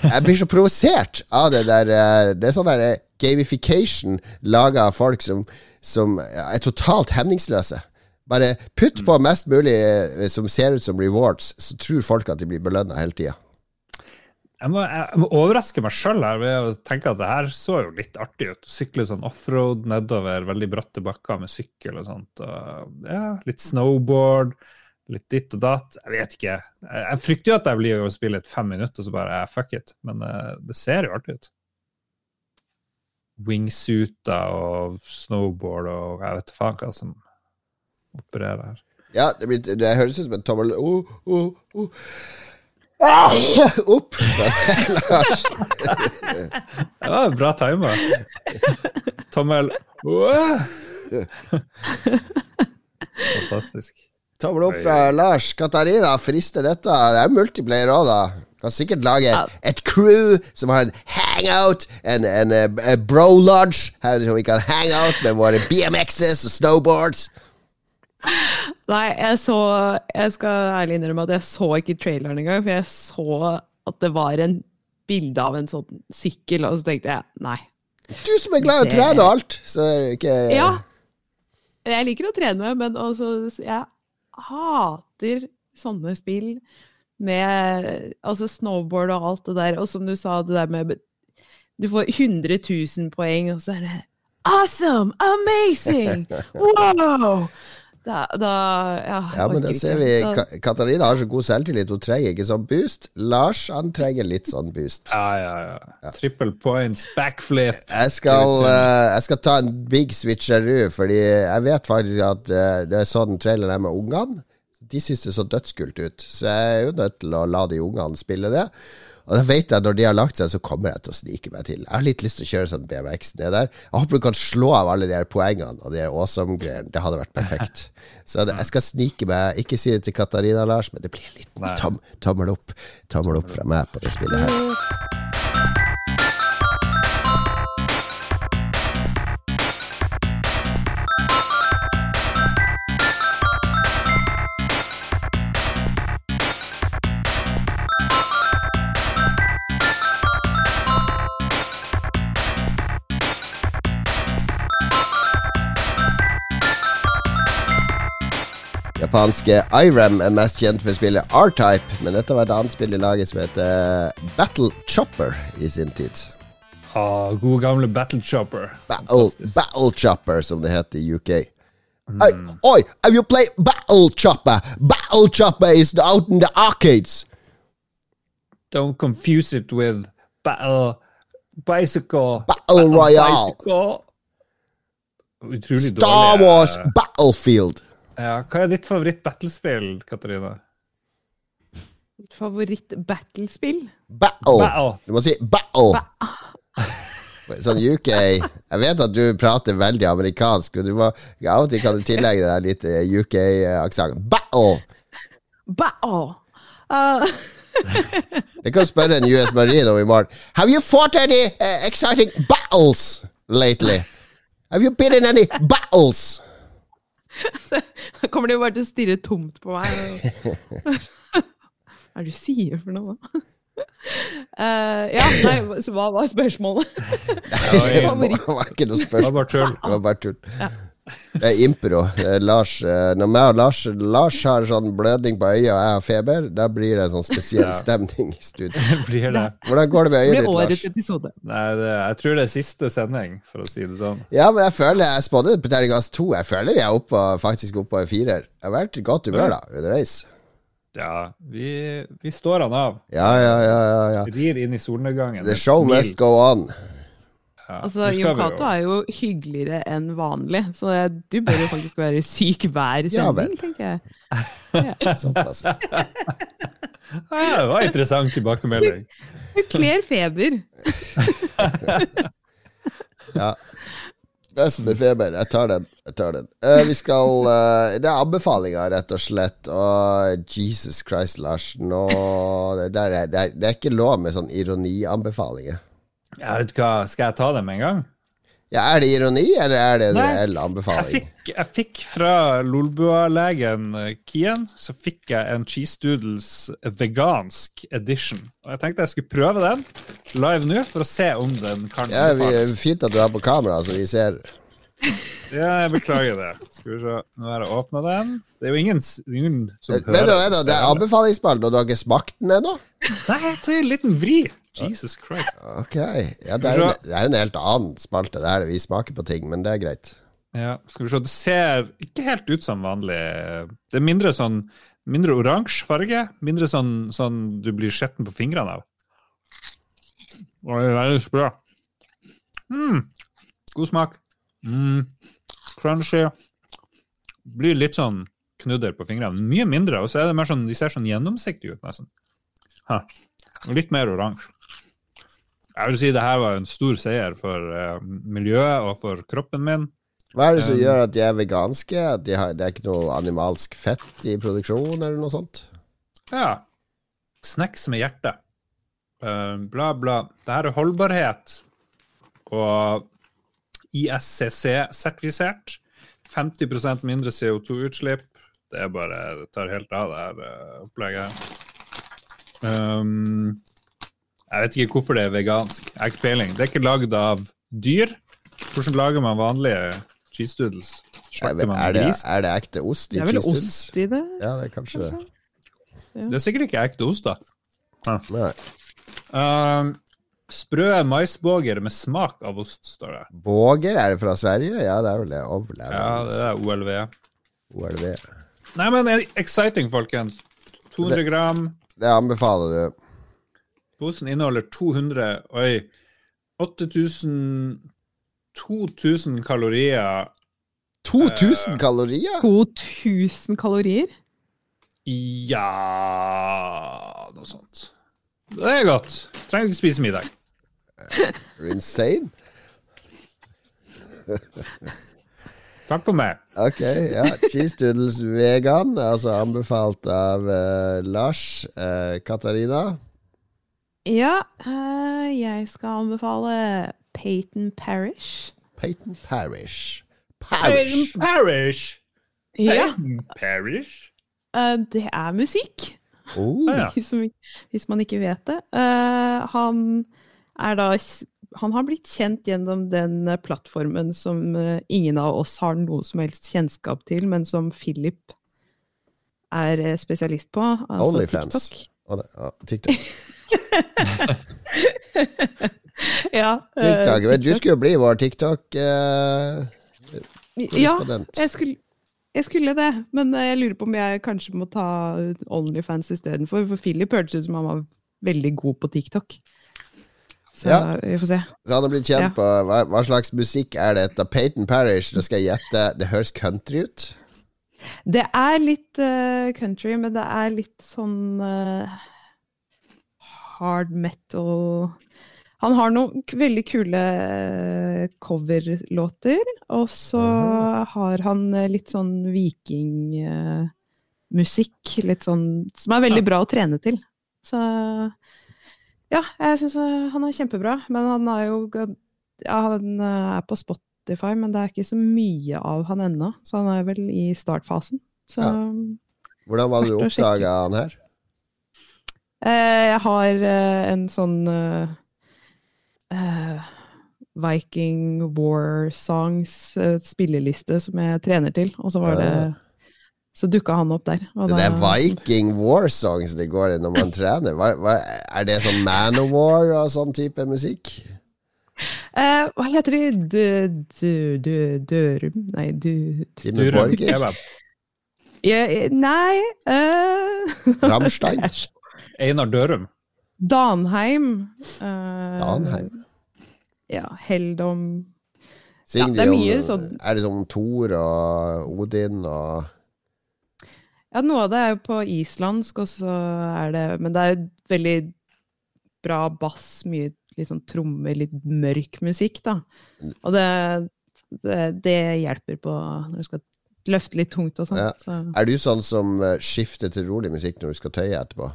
Jeg blir så provosert av det der eh, Det er sånn der eh, gamification laga av folk som, som er totalt hemningsløse. Bare putt på mest mulig som ser ut som rewards, så tror folk at de blir belønna hele tida. Jeg må, jeg må overraske meg sjøl her ved å tenke at det her så jo litt artig ut. Sykle sånn offroad nedover veldig bratte bakker med sykkel og sånt. Og, ja, litt snowboard, litt ditt og datt. Jeg vet ikke. Jeg, jeg frykter jo at jeg blir å spille et fem minutter, og så bare yeah, fuck it. Men uh, det ser jo artig ut. Wingsuiter og snowboard og jeg vet faen hva som opererer her. Ja, det, blir, det høres ut som en tommel oh, oh, oh. Ah, Opp! Lars. Ja, bra tima. Tommel! Fantastisk. Tommel opp fra Lars. Katarina, frister dette? Det er multiplayer òg, da. Kan sikkert lage et, crew som har en hangout, en, en, en bro lodge, her så vi kan hangout med våre BMX-er og snowboards. Nei, jeg så Jeg skal ærlig innrømme at jeg så ikke traileren engang, for jeg så at det var en bilde av en sånn sykkel, og så tenkte jeg nei. Du som er glad i å trene og alt, så det ikke Ja. Jeg liker å trene, men også Jeg hater sånne spill med altså snowboard og alt det der. Og som du sa, det der med Du får 100 000 poeng, og så er det Awesome! Amazing! Wow! Da, da Ja, Ja, men da det ser vi. Da- Katarina har så god selvtillit, hun trenger ikke sånn boost. Lars, han trenger litt sånn boost. Ja, ja, ja. Triple points, backflip. Jeg skal, uh, jeg skal ta en big switcheroo, fordi jeg vet faktisk at uh, det er sånn traileren er med ungene. De syns det så dødskult ut, så jeg er jo nødt til å la de ungene spille det. Og da vet jeg at når de har lagt seg, så kommer jeg til å snike meg til. Jeg har litt lyst til å kjøre sånn BMX ned der. Jeg håper du kan slå av alle de her poengene og de her awesome-greiene. Det hadde vært perfekt. Så jeg skal snike meg. Ikke si det til Katarina, Lars, men det blir en liten tom, tommel opp Tommel opp fra meg på det spillet her. Japanske Irem er mest kjent for spillet R-Type, men dette var et annet spill i laget som heter Battle Chopper i sin tid. Ah, god gamle Battle Chopper. Battle, Battle Chopper, som det heter i UK. Oi, oi, have you played Battle Chopper? Battle Chopper is out in the arcades. Don't confuse it with Battle Bicycle. Battle Royale. Bicycle. Utrolig Star. Wars Battlefield. Ja, hva er ditt favoritt-battlespill, Katarina? Favoritt-battlespill? Battle. Battle. Du må si battle. Sånn UK Jeg vet at du prater veldig amerikansk, og du må, av og til kan du tillegge deg litt UK-aksent. Battle! Battle! Uh, Jeg kan spørre en US Marine om i morgen. Have you fought any uh, exciting battles lately? Have you been in any battles? Da kommer de jo bare til å stirre tomt på meg. Hva er det du sier for noe? Uh, ja, nei, så hva var spørsmålet? Det var ikke noe Det var spørsmål. bare tull. Det var bare tull. Det er impro. Det er Lars, eh, når meg og Lars, Lars har sånn blødning på øyet og jeg har feber, da blir det sånn spesiell Ja. stemning i studio. Blir det? Hvordan går det med øyet ditt, årets Lars? episode. Nei, det, jeg tror det er siste sending, for å si det sånn. Ja, men jeg føler jeg spådde på terningkast to. Jeg føler vi er oppe, faktisk oppe på en firer. Jeg har vært i godt humør da, underveis. Ja, vi, vi står han av. Ja, ja, ja, ja, ja. Rir inn i solnedgangen. The show must go on. Ja, Altså, Jon Cato er jo hyggeligere enn vanlig, så jeg- du bør jo faktisk være syk hver Ja sending, tenker jeg. Såpass. Ja, det var interessant tilbakemelding. Du kler feber. Ja. Det er som med feber. Jeg tar den. Jeg tar den. Eh, vi skal eh, Det er anbefalinger, rett og slett. Og Jesus Christ, Lars. Nå det, er, det, er, det er ikke lov med sånn ironianbefalinger. Jeg vet hva, Skal jeg ta det med en gang? Ja, er det ironi, eller er det en reell Jeg anbefaling? fikk, jeg fikk fra Lolbua-legen eh, Kien så fikk jeg en Cheese Doodles vegansk edition. Og Jeg tenkte jeg skulle prøve den live nå, for å se om den kan Ja, vi. Fint at du er på kamera, så vi ser. Ja, jeg beklager det. Skal vi se. Nå har jeg åpna den. Det er jo ingen, ingen som hører men, hører. men, det er anbefalingsspalt, og du har ikke smakt den ennå? Nei, jeg tar en liten vri. Jesus Christ. Ok. Ja, det er jo det er jo en helt annen spalte. Det her. Vi smaker på ting, men det er greit. Ja, skal vi se. Det ser ikke helt ut som vanlig. Det er mindre sånn Mindre oransje farge. Mindre sånn, sånn du blir skjetten på fingrene av. Oi, det er bra. Mm. God smak. Mm. Crunchy. Blir litt sånn knudder på fingrene. Mye mindre, og så er det mer sånn, de ser sånn gjennomsiktige ut, nesten. Ha. Litt mer oransje. Jeg vil si det her var en stor seier for uh, miljøet og for kroppen min. Hva er det som Um, gjør at de er veganske? At de har, det er ikke noe animalsk fett i produksjonen, eller noe sånt? Ja. Snacks med hjerte. Uh, bla, bla. Det her er holdbarhet og ISCC-sertifisert. 50% mindre CO2-utslipp. Det er bare Det tar helt av, det her uh, opplegget. Um, jeg vet ikke hvorfor det er vegansk. Jeg har ikke peiling. Det er ikke lagd av dyr. Hvordan lager man vanlige cheese doodles? Er, er, det, er det ekte ost i Det er vel cheese doodles? ost i det? Ja, det er kanskje det. Det er sikkert ikke ekte ost, da. Nei. Um, sprø maisbåger med smak av ost, står det. Båger, er det fra Sverige? Ja, det er vel det. Ja, det er OLV. OLV. Nei, men eh, exciting, folkens. 200 gram. Det anbefaler du. Posen inneholder 200 Oi. 8000 2000 kalorier. 2000 kalorier? 2000 kalorier? Ja Noe sånt. Det er godt. Trenger ikke spise middag. Er du insane? Takk for meg. Ok, ja. Cheese doodles vegan, altså anbefalt av uh, Lars. uh, Katarina? Ja, eh, jeg skal anbefale Peyton Parish. Peyton Parish. Parish. Parish. Ja, Parish. eh, det er musikk. Oh. Hvis, man- hvis man ikke vet det. Eh, han er da Han har blitt kjent gjennom den plattformen som ingen av oss har noe som helst kjennskap til, men som Philip er spesialist på. Altså Onlyfans. TikTok. TikTok. Ja, eh, TikTok. Du skulle jo bli vår TikTok-korrespondent. jeg skulle, jeg skulle det, men eh, jeg lurer på om jeg kanskje må ta Onlyfans istedenfor. For Philip hørtes ut som han var veldig god på TikTok. Så Ja. vi får se. Så han har blitt kjent Ja. på hva, hva slags musikk er dette? Peyton Parish, da skal jeg gjette. Det høres country ut. Det er litt uh, country, men det er litt sånn eh, hard metal Han har noen veldig kule uh, coverlåter, og så har han eh, litt sånn vikingmusikk, litt sånn Som er veldig bra å trene til. Så ja, jeg syns han er kjempebra, men han er jo Ja, han eh, er på Spotify, men det er ikke så mye av han ennå, så han er vel i startfasen. Så Ja. Hvordan var det du oppdaga han her? Eh, jeg har eh, en sånn eh, eh, Viking War Songs spilleliste som jeg trener til, og så var det Så dukka han opp der. og Så det er da- Viking War songs det går i når man trener? Hva, hva, er det sånn Man of War og sånn type musikk? Eh, hva heter de? Dø, dø, dø, Dørum Nei, du... Time Borger? Jeg- nei eh, Rammstein? Einar Dørum. Danheim. Uh, Danheim? Ja, Heldom Ja, det er mye sånn- Er det sånn Thor og Odin og Ja, noe av det er jo på islandsk, og så er det Men det er veldig bra bass, mye litt sånn trommer, litt mørk musikk, da. Og det, det, det hjelper på når du skal løfte litt tungt og sånn. Ja. Så. Er du sånn som eh, skifter til rolig musikk når du skal tøye etterpå?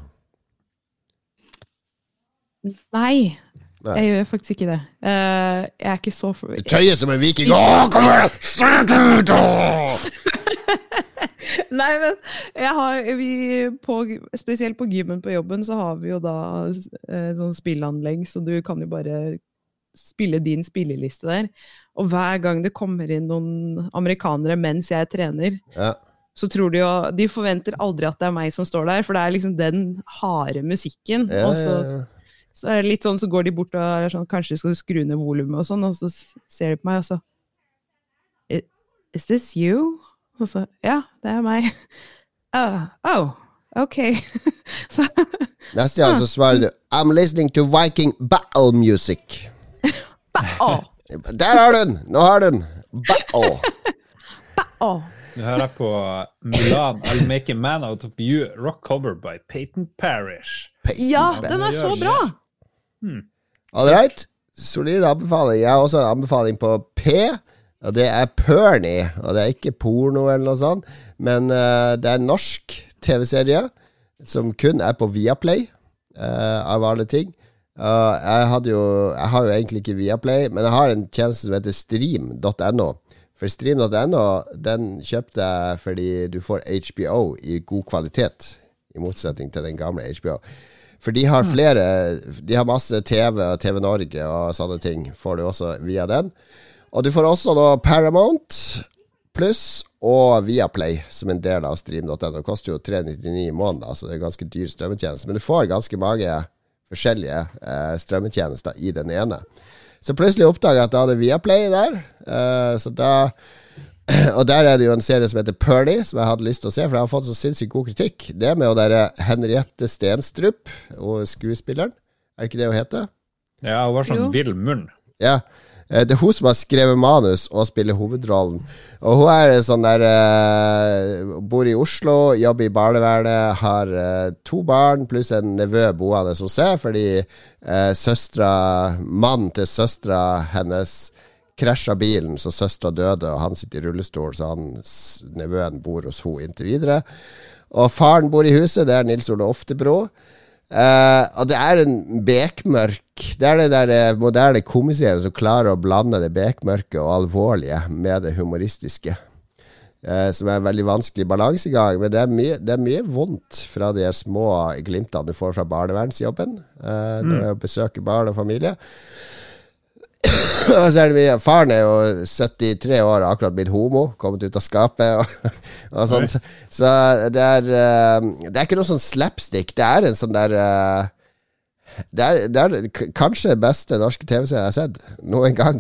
Nei, Nei. jeg gjør faktisk ikke det. Uh, jeg er ikke så for... Du tøyer som en viking! Nei, men jeg har, vi på, spesielt på gymmen på jobben så har vi jo da uh, sånn spillanlegg, så du kan jo bare spille din spilleliste der. Og hver gang det kommer inn noen amerikanere mens jeg trener, Ja. så tror de jo De forventer aldri at det er meg som står der, for det er liksom den harde musikken. Ja, og så, ja. Så er det litt sånn, så går de bort og er sånn Kanskje skal du skru ned volumet og sånn, og så ser de på meg, og så Is this you? Og så Ja, det er meg. Uh, oh, ok. så Neste gang så svarer du I'm listening to Viking battle music. Å, Der har du den! Nå har du den! Battle. å. Du hører på Mulan, I'll Make a Man Out of You, rock cover by Peyton Parish. Ja, den er så bra! All right. Solid anbefaling. Jeg har også en anbefaling på P. Og det er Pernie. Og det er ikke porno eller noe sånt, men uh, det er en norsk TV-serie som kun er på Viaplay, uh, av alle ting. Uh, jeg, jo, jeg har jo egentlig ikke Viaplay, men jeg har en tjeneste som heter stream.no. For stream.no den kjøpte jeg fordi du får HBO i god kvalitet, i motsetning til den gamle HBO. For de har flere De har masse TV TV Norge og sånne ting. Får du også via den. Og du får også da Paramount pluss og Viaplay som en del av stream.no. Det koster jo 399 i måneden, så det er ganske dyr strømmetjeneste. Men du får ganske mange forskjellige eh, strømmetjenester i den ene. Så plutselig oppdaga jeg at jeg hadde Viaplay der. Eh, så da og der er det jo en serie som heter Perly, som jeg hadde lyst til å se, for jeg har fått så sinnssykt god kritikk. Det med å derre Henriette Stenstrup, og skuespilleren. Er det ikke det hun heter? Ja, hun var sånn vill munn. Ja. Eh, Det er hun som har skrevet manus og spiller hovedrollen. Og hun er sånn der uh, Bor i Oslo, jobber i barnevernet, har uh, to barn pluss en nevø boende hos seg, fordi uh, søstra Mannen til søstera hennes krasja bilen, så søstera døde, og han sitter i rullestol, så han, nevøen bor hos henne inntil videre. Og faren bor i huset, det er Nils Ole Oftebro. Eh, og det er en bekmørk Det er det der eh, moderne komiserien som klarer å blande det bekmørke og alvorlige med det humoristiske. Eh, som er en veldig vanskelig balansegang. Men det er, mye, det er mye vondt fra de små glimtene du får fra barnevernsjobben. Eh, Når du besøker barn og familie. Og så er det mye Faren er jo 73 år akkurat blitt homo, kommet ut av skapet. Og, og sånn, så, så det er eh, Det er ikke noe sånn slapstick. Det er en sånn der eh, det er, det er kanskje den beste norske TV-serien jeg har sett noen gang.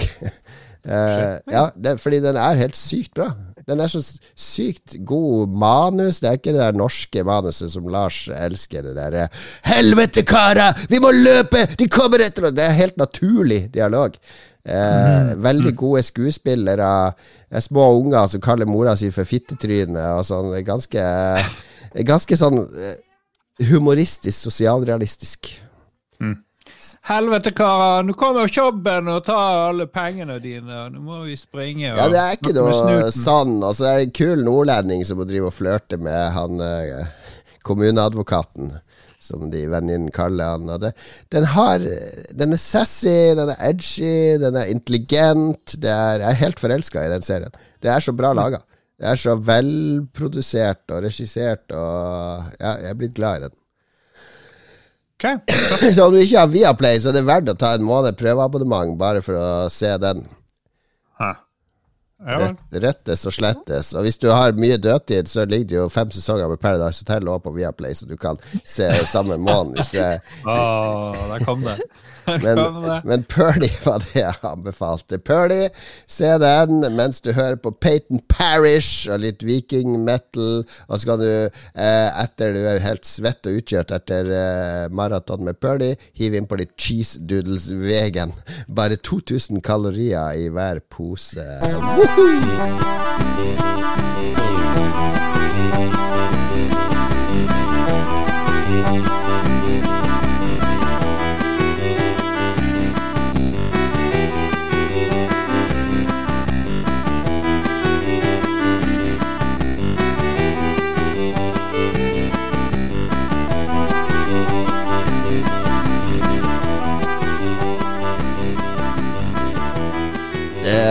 Uh, ja, det, fordi den er helt sykt bra. Den er så sykt god manus. Det er ikke det der norske manuset som Lars elsker. Det der eh, 'Helvete, karer! Vi må løpe! De kommer etter oss!' Det er helt naturlig dialog. Eh, veldig gode skuespillere. Eh, Små unger som kaller mora si for fittetryne og sånn. Ganske, er ganske sånn eh, humoristisk, sosialrealistisk. Helvete, karer, nå kommer jobben og tar alle pengene dine, nå må vi springe. Ja, det er ikke noe sann. sånn. Altså, det er en kul nordlending som må drive og flørte med han eh, kommuneadvokaten, som de vennene kaller han. Det, den har Den er sassy, den er edgy, den er intelligent. Det er, jeg er helt forelska i den serien. Det er så bra laga. Det er så velprodusert og regissert, og ja, jeg er blitt glad i den. Ok. Så om du ikke har Viaplay, så er det verdt å ta en måned prøveabonnement bare for å se den. Hæ. Ja. Rett, rettes og slettes. Og hvis du har mye dødtid, så ligger det jo fem sesonger med Paradise Hotel og på Viaplay, så du kan se samme måned. Hvis det, Åh, der kom det. Der men, kom det. men Perly var det jeg anbefalte. Perly, se den mens du hører på Peyton Parish og litt viking metal. Og så kan du, eh, etter du er helt svett og utkjørt etter eh, maraton med Perly, hive inn på litt cheese doodles vegan. Bare 2000 kalorier i hver pose. Hui.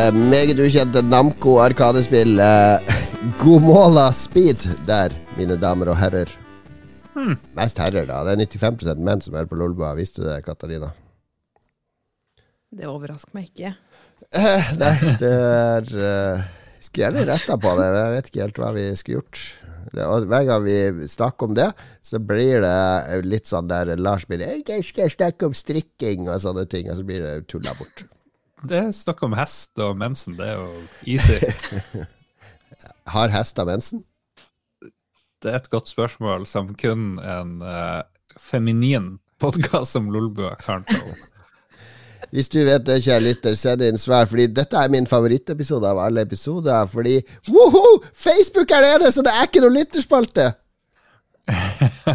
Eh, meget ukjente Namco Arkadespill. Eh, Gomola Speed der, mine damer og herrer. Mest herrer, da. Det er 95% menn som er på Lolba. Visste du det, Katarina? Det overrasker meg ikke. Eh, nei, det er uh, Skulle gjerne retta på det, jeg vet ikke helt hva vi skulle gjort. Det, og hver gang vi snakker om det, så blir det litt sånn der Lars blir Jeg skal snakke om strikking og sånne ting, og så blir det tulla bort. Det er snakk om hest og mensen. Det er jo easy. Har hester mensen? Det er et godt spørsmål som kun en uh, feminin podkast som Lolbua kan ta opp. Hvis du vet det, kjære lytter, send inn svar, fordi dette er min favorittepisode av alle episoder. Fordi woho! Facebook er nede, så det er ikke noe lytterspalte!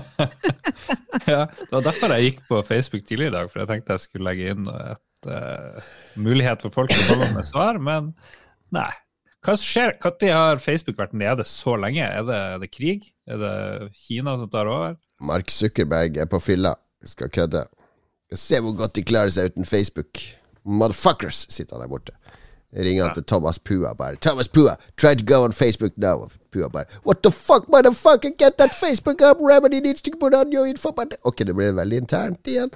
Ja, det var derfor jeg gikk på Facebook tidlig i dag, for jeg tenkte jeg skulle legge inn et eh, mulighet for folk til å komme med svar, men nei. Hva skjer? Når har Facebook vært nede så lenge? Er det, er det krig? Er det Kina som tar over? Mark Zuckerberg er på fylla. Skal kødde. Se hvor godt de klarer seg uten Facebook. Motherfuckers, sitter han der borte. Jeg ringer han til Thomas Pua bare. Thomas Pua, try to go on Facebook now. Pua bare What the fuck, motherfucker, get that Facebook up! Remedy needs to put on your info Ok, det blir veldig internt igjen.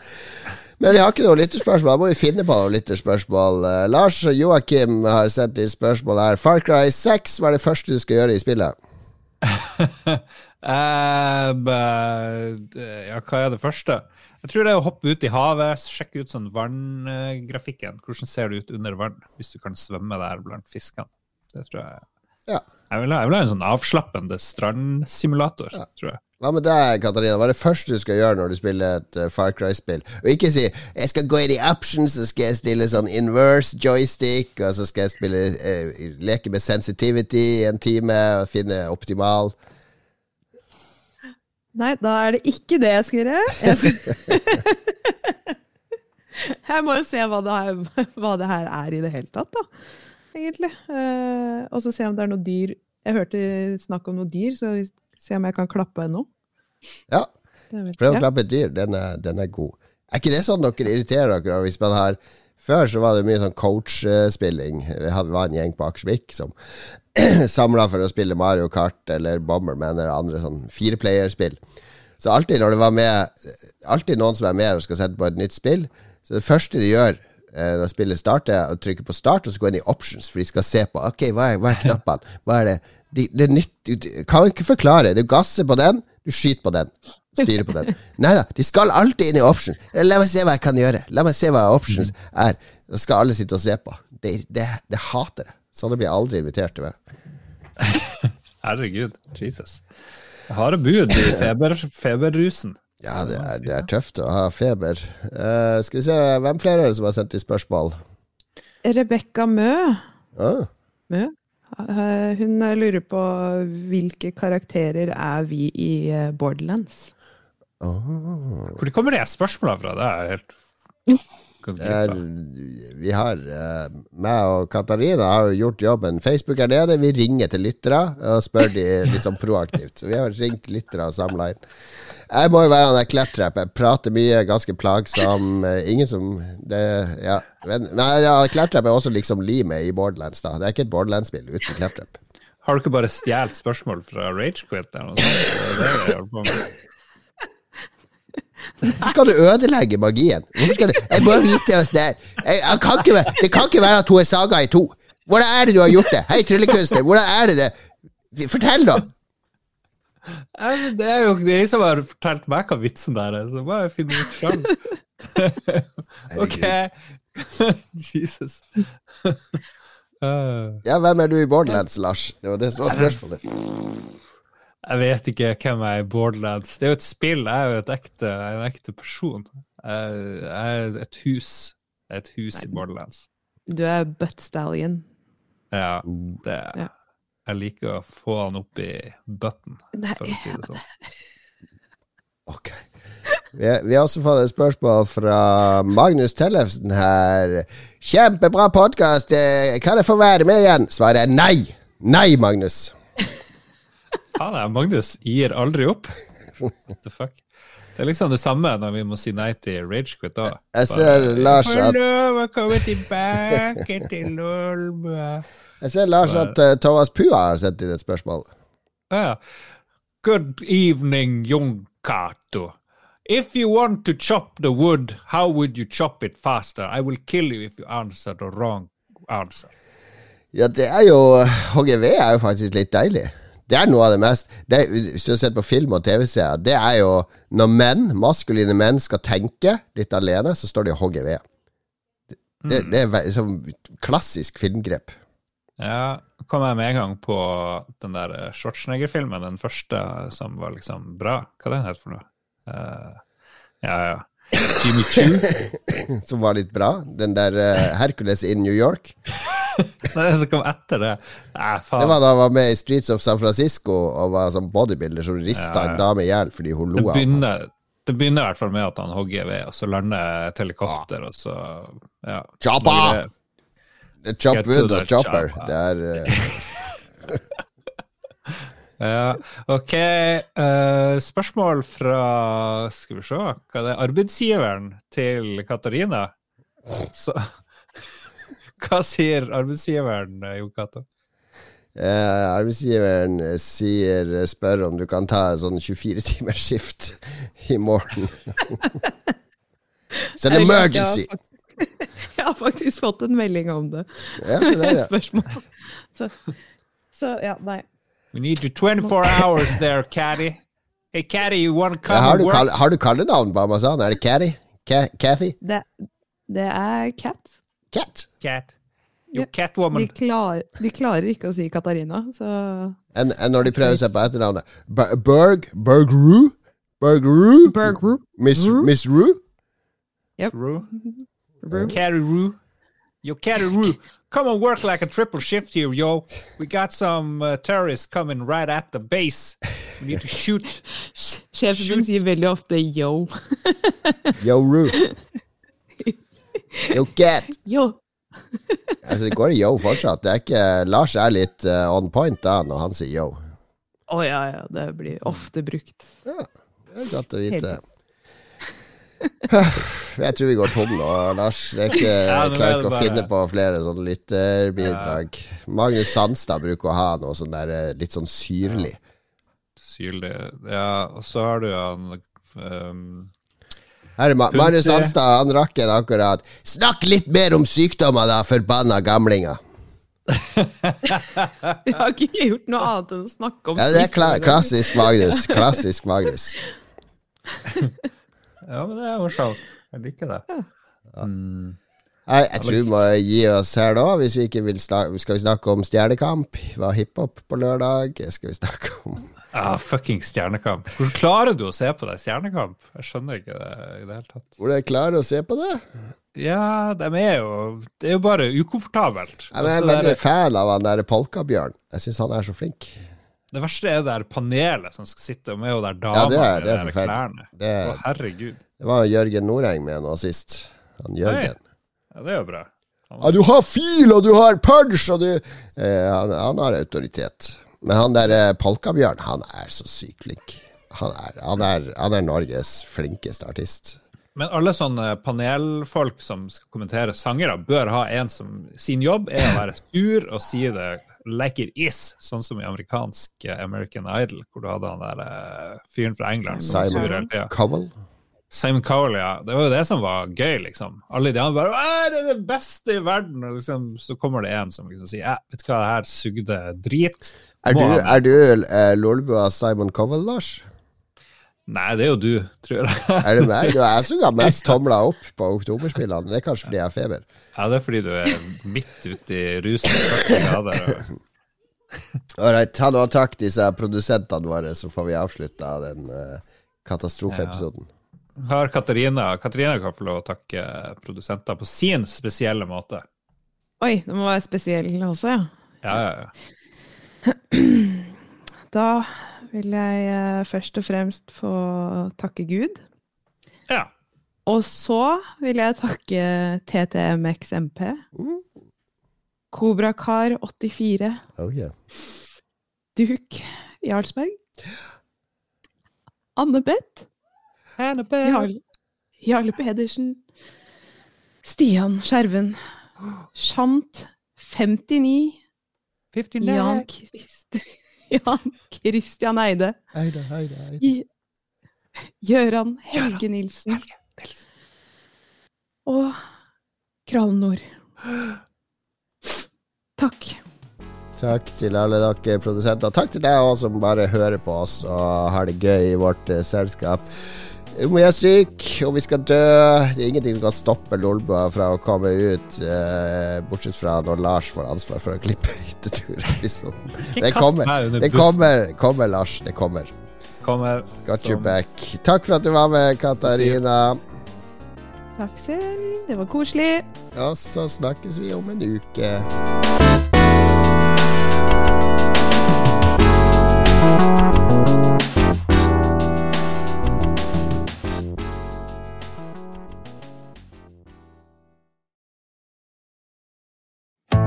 Men vi har ikke noe lytterspørsmål. Da må vi finne på noe lytterspørsmål. Eh, Lars og Joakim har sendt inn spørsmål her. Far Cry 6 hva er det første du skal gjøre i spillet. Eh, b- ja, hva er det første? Jeg tror det er å hoppe ut i havet, sjekke ut sånn vanngrafikken. Hvordan ser det ut under vann, hvis du kan svømme der blant fiskene. Det tror jeg. Ja. Jeg vil ha, jeg vil ha en sånn avslappende strandsimulator, tror jeg. Hva med deg, Katarina? Hva er det første du skal gjøre når du spiller et uh, Far Cry-spill? Og ikke si 'jeg skal gå inn i options, så skal jeg stille sånn inverse joystick', og så skal jeg spille uh, leke med sensitivity i en time og finne optimal Nei, da er det ikke det jeg skal gjøre. Jeg, skal... jeg må jo se hva det, her, hva det her er i det hele tatt, da. Egentlig. Uh, og så se om det er noe dyr Jeg hørte snakk om noe dyr, så se om jeg kan klappe nå. Ja, prøv å klappe et dyr. Den er, den er god. Er ikke det sånn dere irriterer dere hvis man har Før så var det mye sånn coach-spilling. Vi var en gjeng på Akersvik som samla for å spille Mario Kart eller Bomberman eller andre sånn fireplayerspill. Så alltid når det var med Alltid noen som er med og skal sette på et nytt spill, så det første de gjør når spillet starter, og trykker på start og så gå inn i options, for de skal se på Ok, hva er, hva er knappene? Hva er det? De, det er nytt du Kan ikke forklare. Du gasser på den, du skyter på den. Styrer på den. Nei da, de skal alltid inn i options. La meg se hva jeg kan gjøre. La meg se hva options er. Så skal alle sitte og se på. Det, det, det hater jeg. Sånne blir jeg aldri invitert til meg. Herregud, Jesus. Harde bud i feber, feberrusen. Ja, det er, det er tøft å ha feber. Uh, skal vi se, hvem flere er det som har sendt i spørsmål? Rebekka Mø. Ah, Mø. Uh, Hun lurer på hvilke karakterer er vi i eh, Borderlands. Oh. Hvor kommer det spørsmålet fra? Det er helt er, vi har uh, meg og Katarina har jo gjort jobben. Facebook er nede. Vi ringer til lyttere og spør de sånn proaktivt. Så vi har ringt lyttere og samla inn. Jeg må jo være han der Claptrap. Jeg prater mye, ganske plagsom. Ingen som det, ja. Men, men ja, Claptrap er også liksom limet i Borderlands. da Det er ikke et Borderlands-spill uten klepptrepp Har du ikke bare stjålet spørsmål fra Ragequit eller noe sånt? Det er det jeg holder på med. Hvorfor skal du ødelegge magien? Hvorfor skal du Jeg må vite oss der. Jeg, jeg kan ikke, det kan ikke være at hun er saga i to. Hvordan er det du har gjort det? Hei, tryllekunstner, hvordan er det det Fortell, da! Det er jo de som har fortalt meg hva vitsen der er, så bare finn ut sjøl. ok. Jesus. Uh, Ja, hvem er du i Borderlands, Lars? Det var det som var spørsmålet. Jeg vet ikke hvem jeg er i Borderlands. Det er jo et spill. Jeg er jo et ekte, jeg er en ekte person. Jeg, er et hus. Jeg er et hus i Borderlands. Du er butt stallion. Ja, det Ja. Jeg liker å få han opp i bøtten, Nei, for å si det sånn. Ok. Vi, vi har også fått et spørsmål fra Magnus Tellefsen her. Kjempebra podkast! Kan jeg få være med igjen? Svaret er nei. Nei, Magnus. Faen, Magnus gir aldri opp. What the fuck? Det er liksom det samme når vi må si nei til Ragequit òg. Jeg ser Lars at, tilbake til jeg ser, Lars at uh, Thomas Pua har sendt inn et spørsmål. Ja. Good evening, young Kato. If you want to chop the wood, how would you chop it faster? I will kill you if you answer the wrong answer. Ja, det er jo HGV er jo faktisk litt deilig. Det er noe av det mest det, Hvis du har sett på film og TV-serier, det er jo når menn, maskuline menn, skal tenke litt alene, så står de og hogger Det, det, det er ve- sånn klassisk filmgrep. Ja, kom jeg med en gang på den der Schwarzenegger-filmen, den første som var liksom bra. Hva den het for noe? Uh, ja, ja. Jimmy Choo. Som var litt bra. Den der uh, Hercules in New York. Nei, det som kom etter det. Nei, Det var da han var med i Streets of San Francisco og var sånn bodybuilder som rista Ja, ja. en dame i hjel fordi hun lo av ham. det begynner i hvert fall med at han hogger ved, og så lander et helikopter, og så ja. Chopper! Er Chop wood og chopper. chopper. Det er eh, Ja, ok. Uh, spørsmål fra Skal vi se Hva er? Arbeidsgiveren til Katarina. Så Hva sier arbeidsgiveren, eh, Jon Cato? eh, Arbeidsgiveren eh, sier spør om du kan ta en sånn 24-timers skift i morgen. It's an emergency! Jeg har faktisk fått en melding om det. Ja, det er, Et ja. spørsmål. Så, så ja, nei. We need you 24 hours there, Caddy. Hey, Caddy, you want to come Ja, har, du work? kall, har du kallenavn på Amazon? Er det Catty? Ca Cathy? Det, det er Cat. Cat? Cat. Jo, Catwoman. De, klar, de klarer ikke å si Katarina, så Enn når de prøver seg på etternavnet. Ber- Berg Bergru? Bergru? Bergru. Miss, Ru? Miss Ru? Roo. Ru. Caddy Roo. Yo, Caddy Roo. Come and work like a triple shift here, yo. We got some uh, terrorists coming right at the base. We need to shoot. Sjefen min sier veldig ofte yo. Yo, Ruth. Yo, Cat. Yo. Altså, det går i yo fortsatt. Det er ikke, Lars er litt uh, on point da når han sier yo. Å ja, ja, det blir ofte brukt. Ja, Det er godt å vite. Jeg tror vi går tom nå, Lars. Det er ikke, Ja, jeg er klarer ikke å bare- finne på flere sånne lytterbidrag. Magnus Sandstad bruker å ha noe sånn der eh, litt sånn syrlig. Syrlig. Ja, og så har du han um, Her er Ma. Magnus Sandstad, han rakk en akkurat. Snakk litt mer om sykdommer, da, forbanna gamlinger. Jeg har ikke gjort noe annet enn å snakke om Ja, det er kla klassisk Magnus. Klassisk Magnus. Ja, men det er morsomt. Jeg liker det. Mm. Jeg, jeg tror vi må gi oss her da, hvis vi ikke vil snakke Skal vi snakke om Stjernekamp? Hva hiphop på lørdag? Skal vi snakke om Ah, fucking Stjernekamp. Hvordan klarer du å se på det? Stjernekamp? Jeg skjønner ikke det i det hele tatt. Hvordan jeg klarer å se på det? Ja, de er jo Det er jo bare ukomfortabelt. Jeg er Altså, veldig er- fan av han der Polkabjørn. Jeg syns han er så flink. Det verste er det der panelet som skal sitte med og der dama Ja, det er- med det er de klærne. Det, Å, herregud. det var Jørgen Noreng med nå sist. Han Jørgen. Ja, det er jo bra. Ja, du har fil, og du har punch, og du eh, han, han har autoritet. Men han der eh, Polkabjørn, han er så sykt flink. Han er, han, er, han er Norges flinkeste artist. Men alle sånne panelfolk som skal kommentere sangere, bør ha en som sin jobb er å være sur og si det like it is, sånn som i amerikansk eh, American Idol, hvor du hadde han der uh, fyren fra England Simon tida. Cowell. Simon Cowell, ja. Det var jo det som var gøy, liksom. Alle de andre bare 'Det er det beste i verden!' Og liksom, så kommer det en som liksom sier «Æ, 'Vet du hva, det her sugde drit'. Er du, er du uh, lolbua Simon Cowell, Lars? Nei, det er jo du, tror jeg. Er det meg? Det er jeg som ga mest tomler opp på oktoberspillene. Det er kanskje fordi jeg har feber. Ja, det er fordi du er midt ute i rusen. 40 grader. og- Alright, ta nå takk disse produsentene våre, så får vi avslutta den uh, katastrofeepisoden. Har Katarina Katarina kan få lov å takke produsenter på sin spesielle måte. Oi, det må være spesiell også, ja. Ja, ja, ja. Da vil jeg eh, først og fremst få takke Gud. ja. Og så vil jeg takke TTMXMP. Mm. Kobrakar84. Oh, yeah. Duk Jarlsberg. Anne-Beth. Jarl, Jarle Pedersen. Stian Skjerven. Shant 59. Jan, Christ, Jan Christian Eide. Eide, Eide, Eide. Gjøran Gøran Helge Nilsen. Og Kralnor. Takk. Takk til alle dere produsenter. Takk til deg også som bare hører på oss og har det gøy i vårt eh, selskap. Om vi er syke, og vi skal dø Det er ingenting som kan stoppe Lolbua fra å komme ut, eh, bortsett fra når Lars får ansvar for å klippe hytteturepisoden. Ikke Det kommer, det kommer, kommer, Lars. Det kommer. Kommer Got your back. Takk for at du var med, Katarina. Takk selv. Det var koselig. Og så snakkes vi om en uke.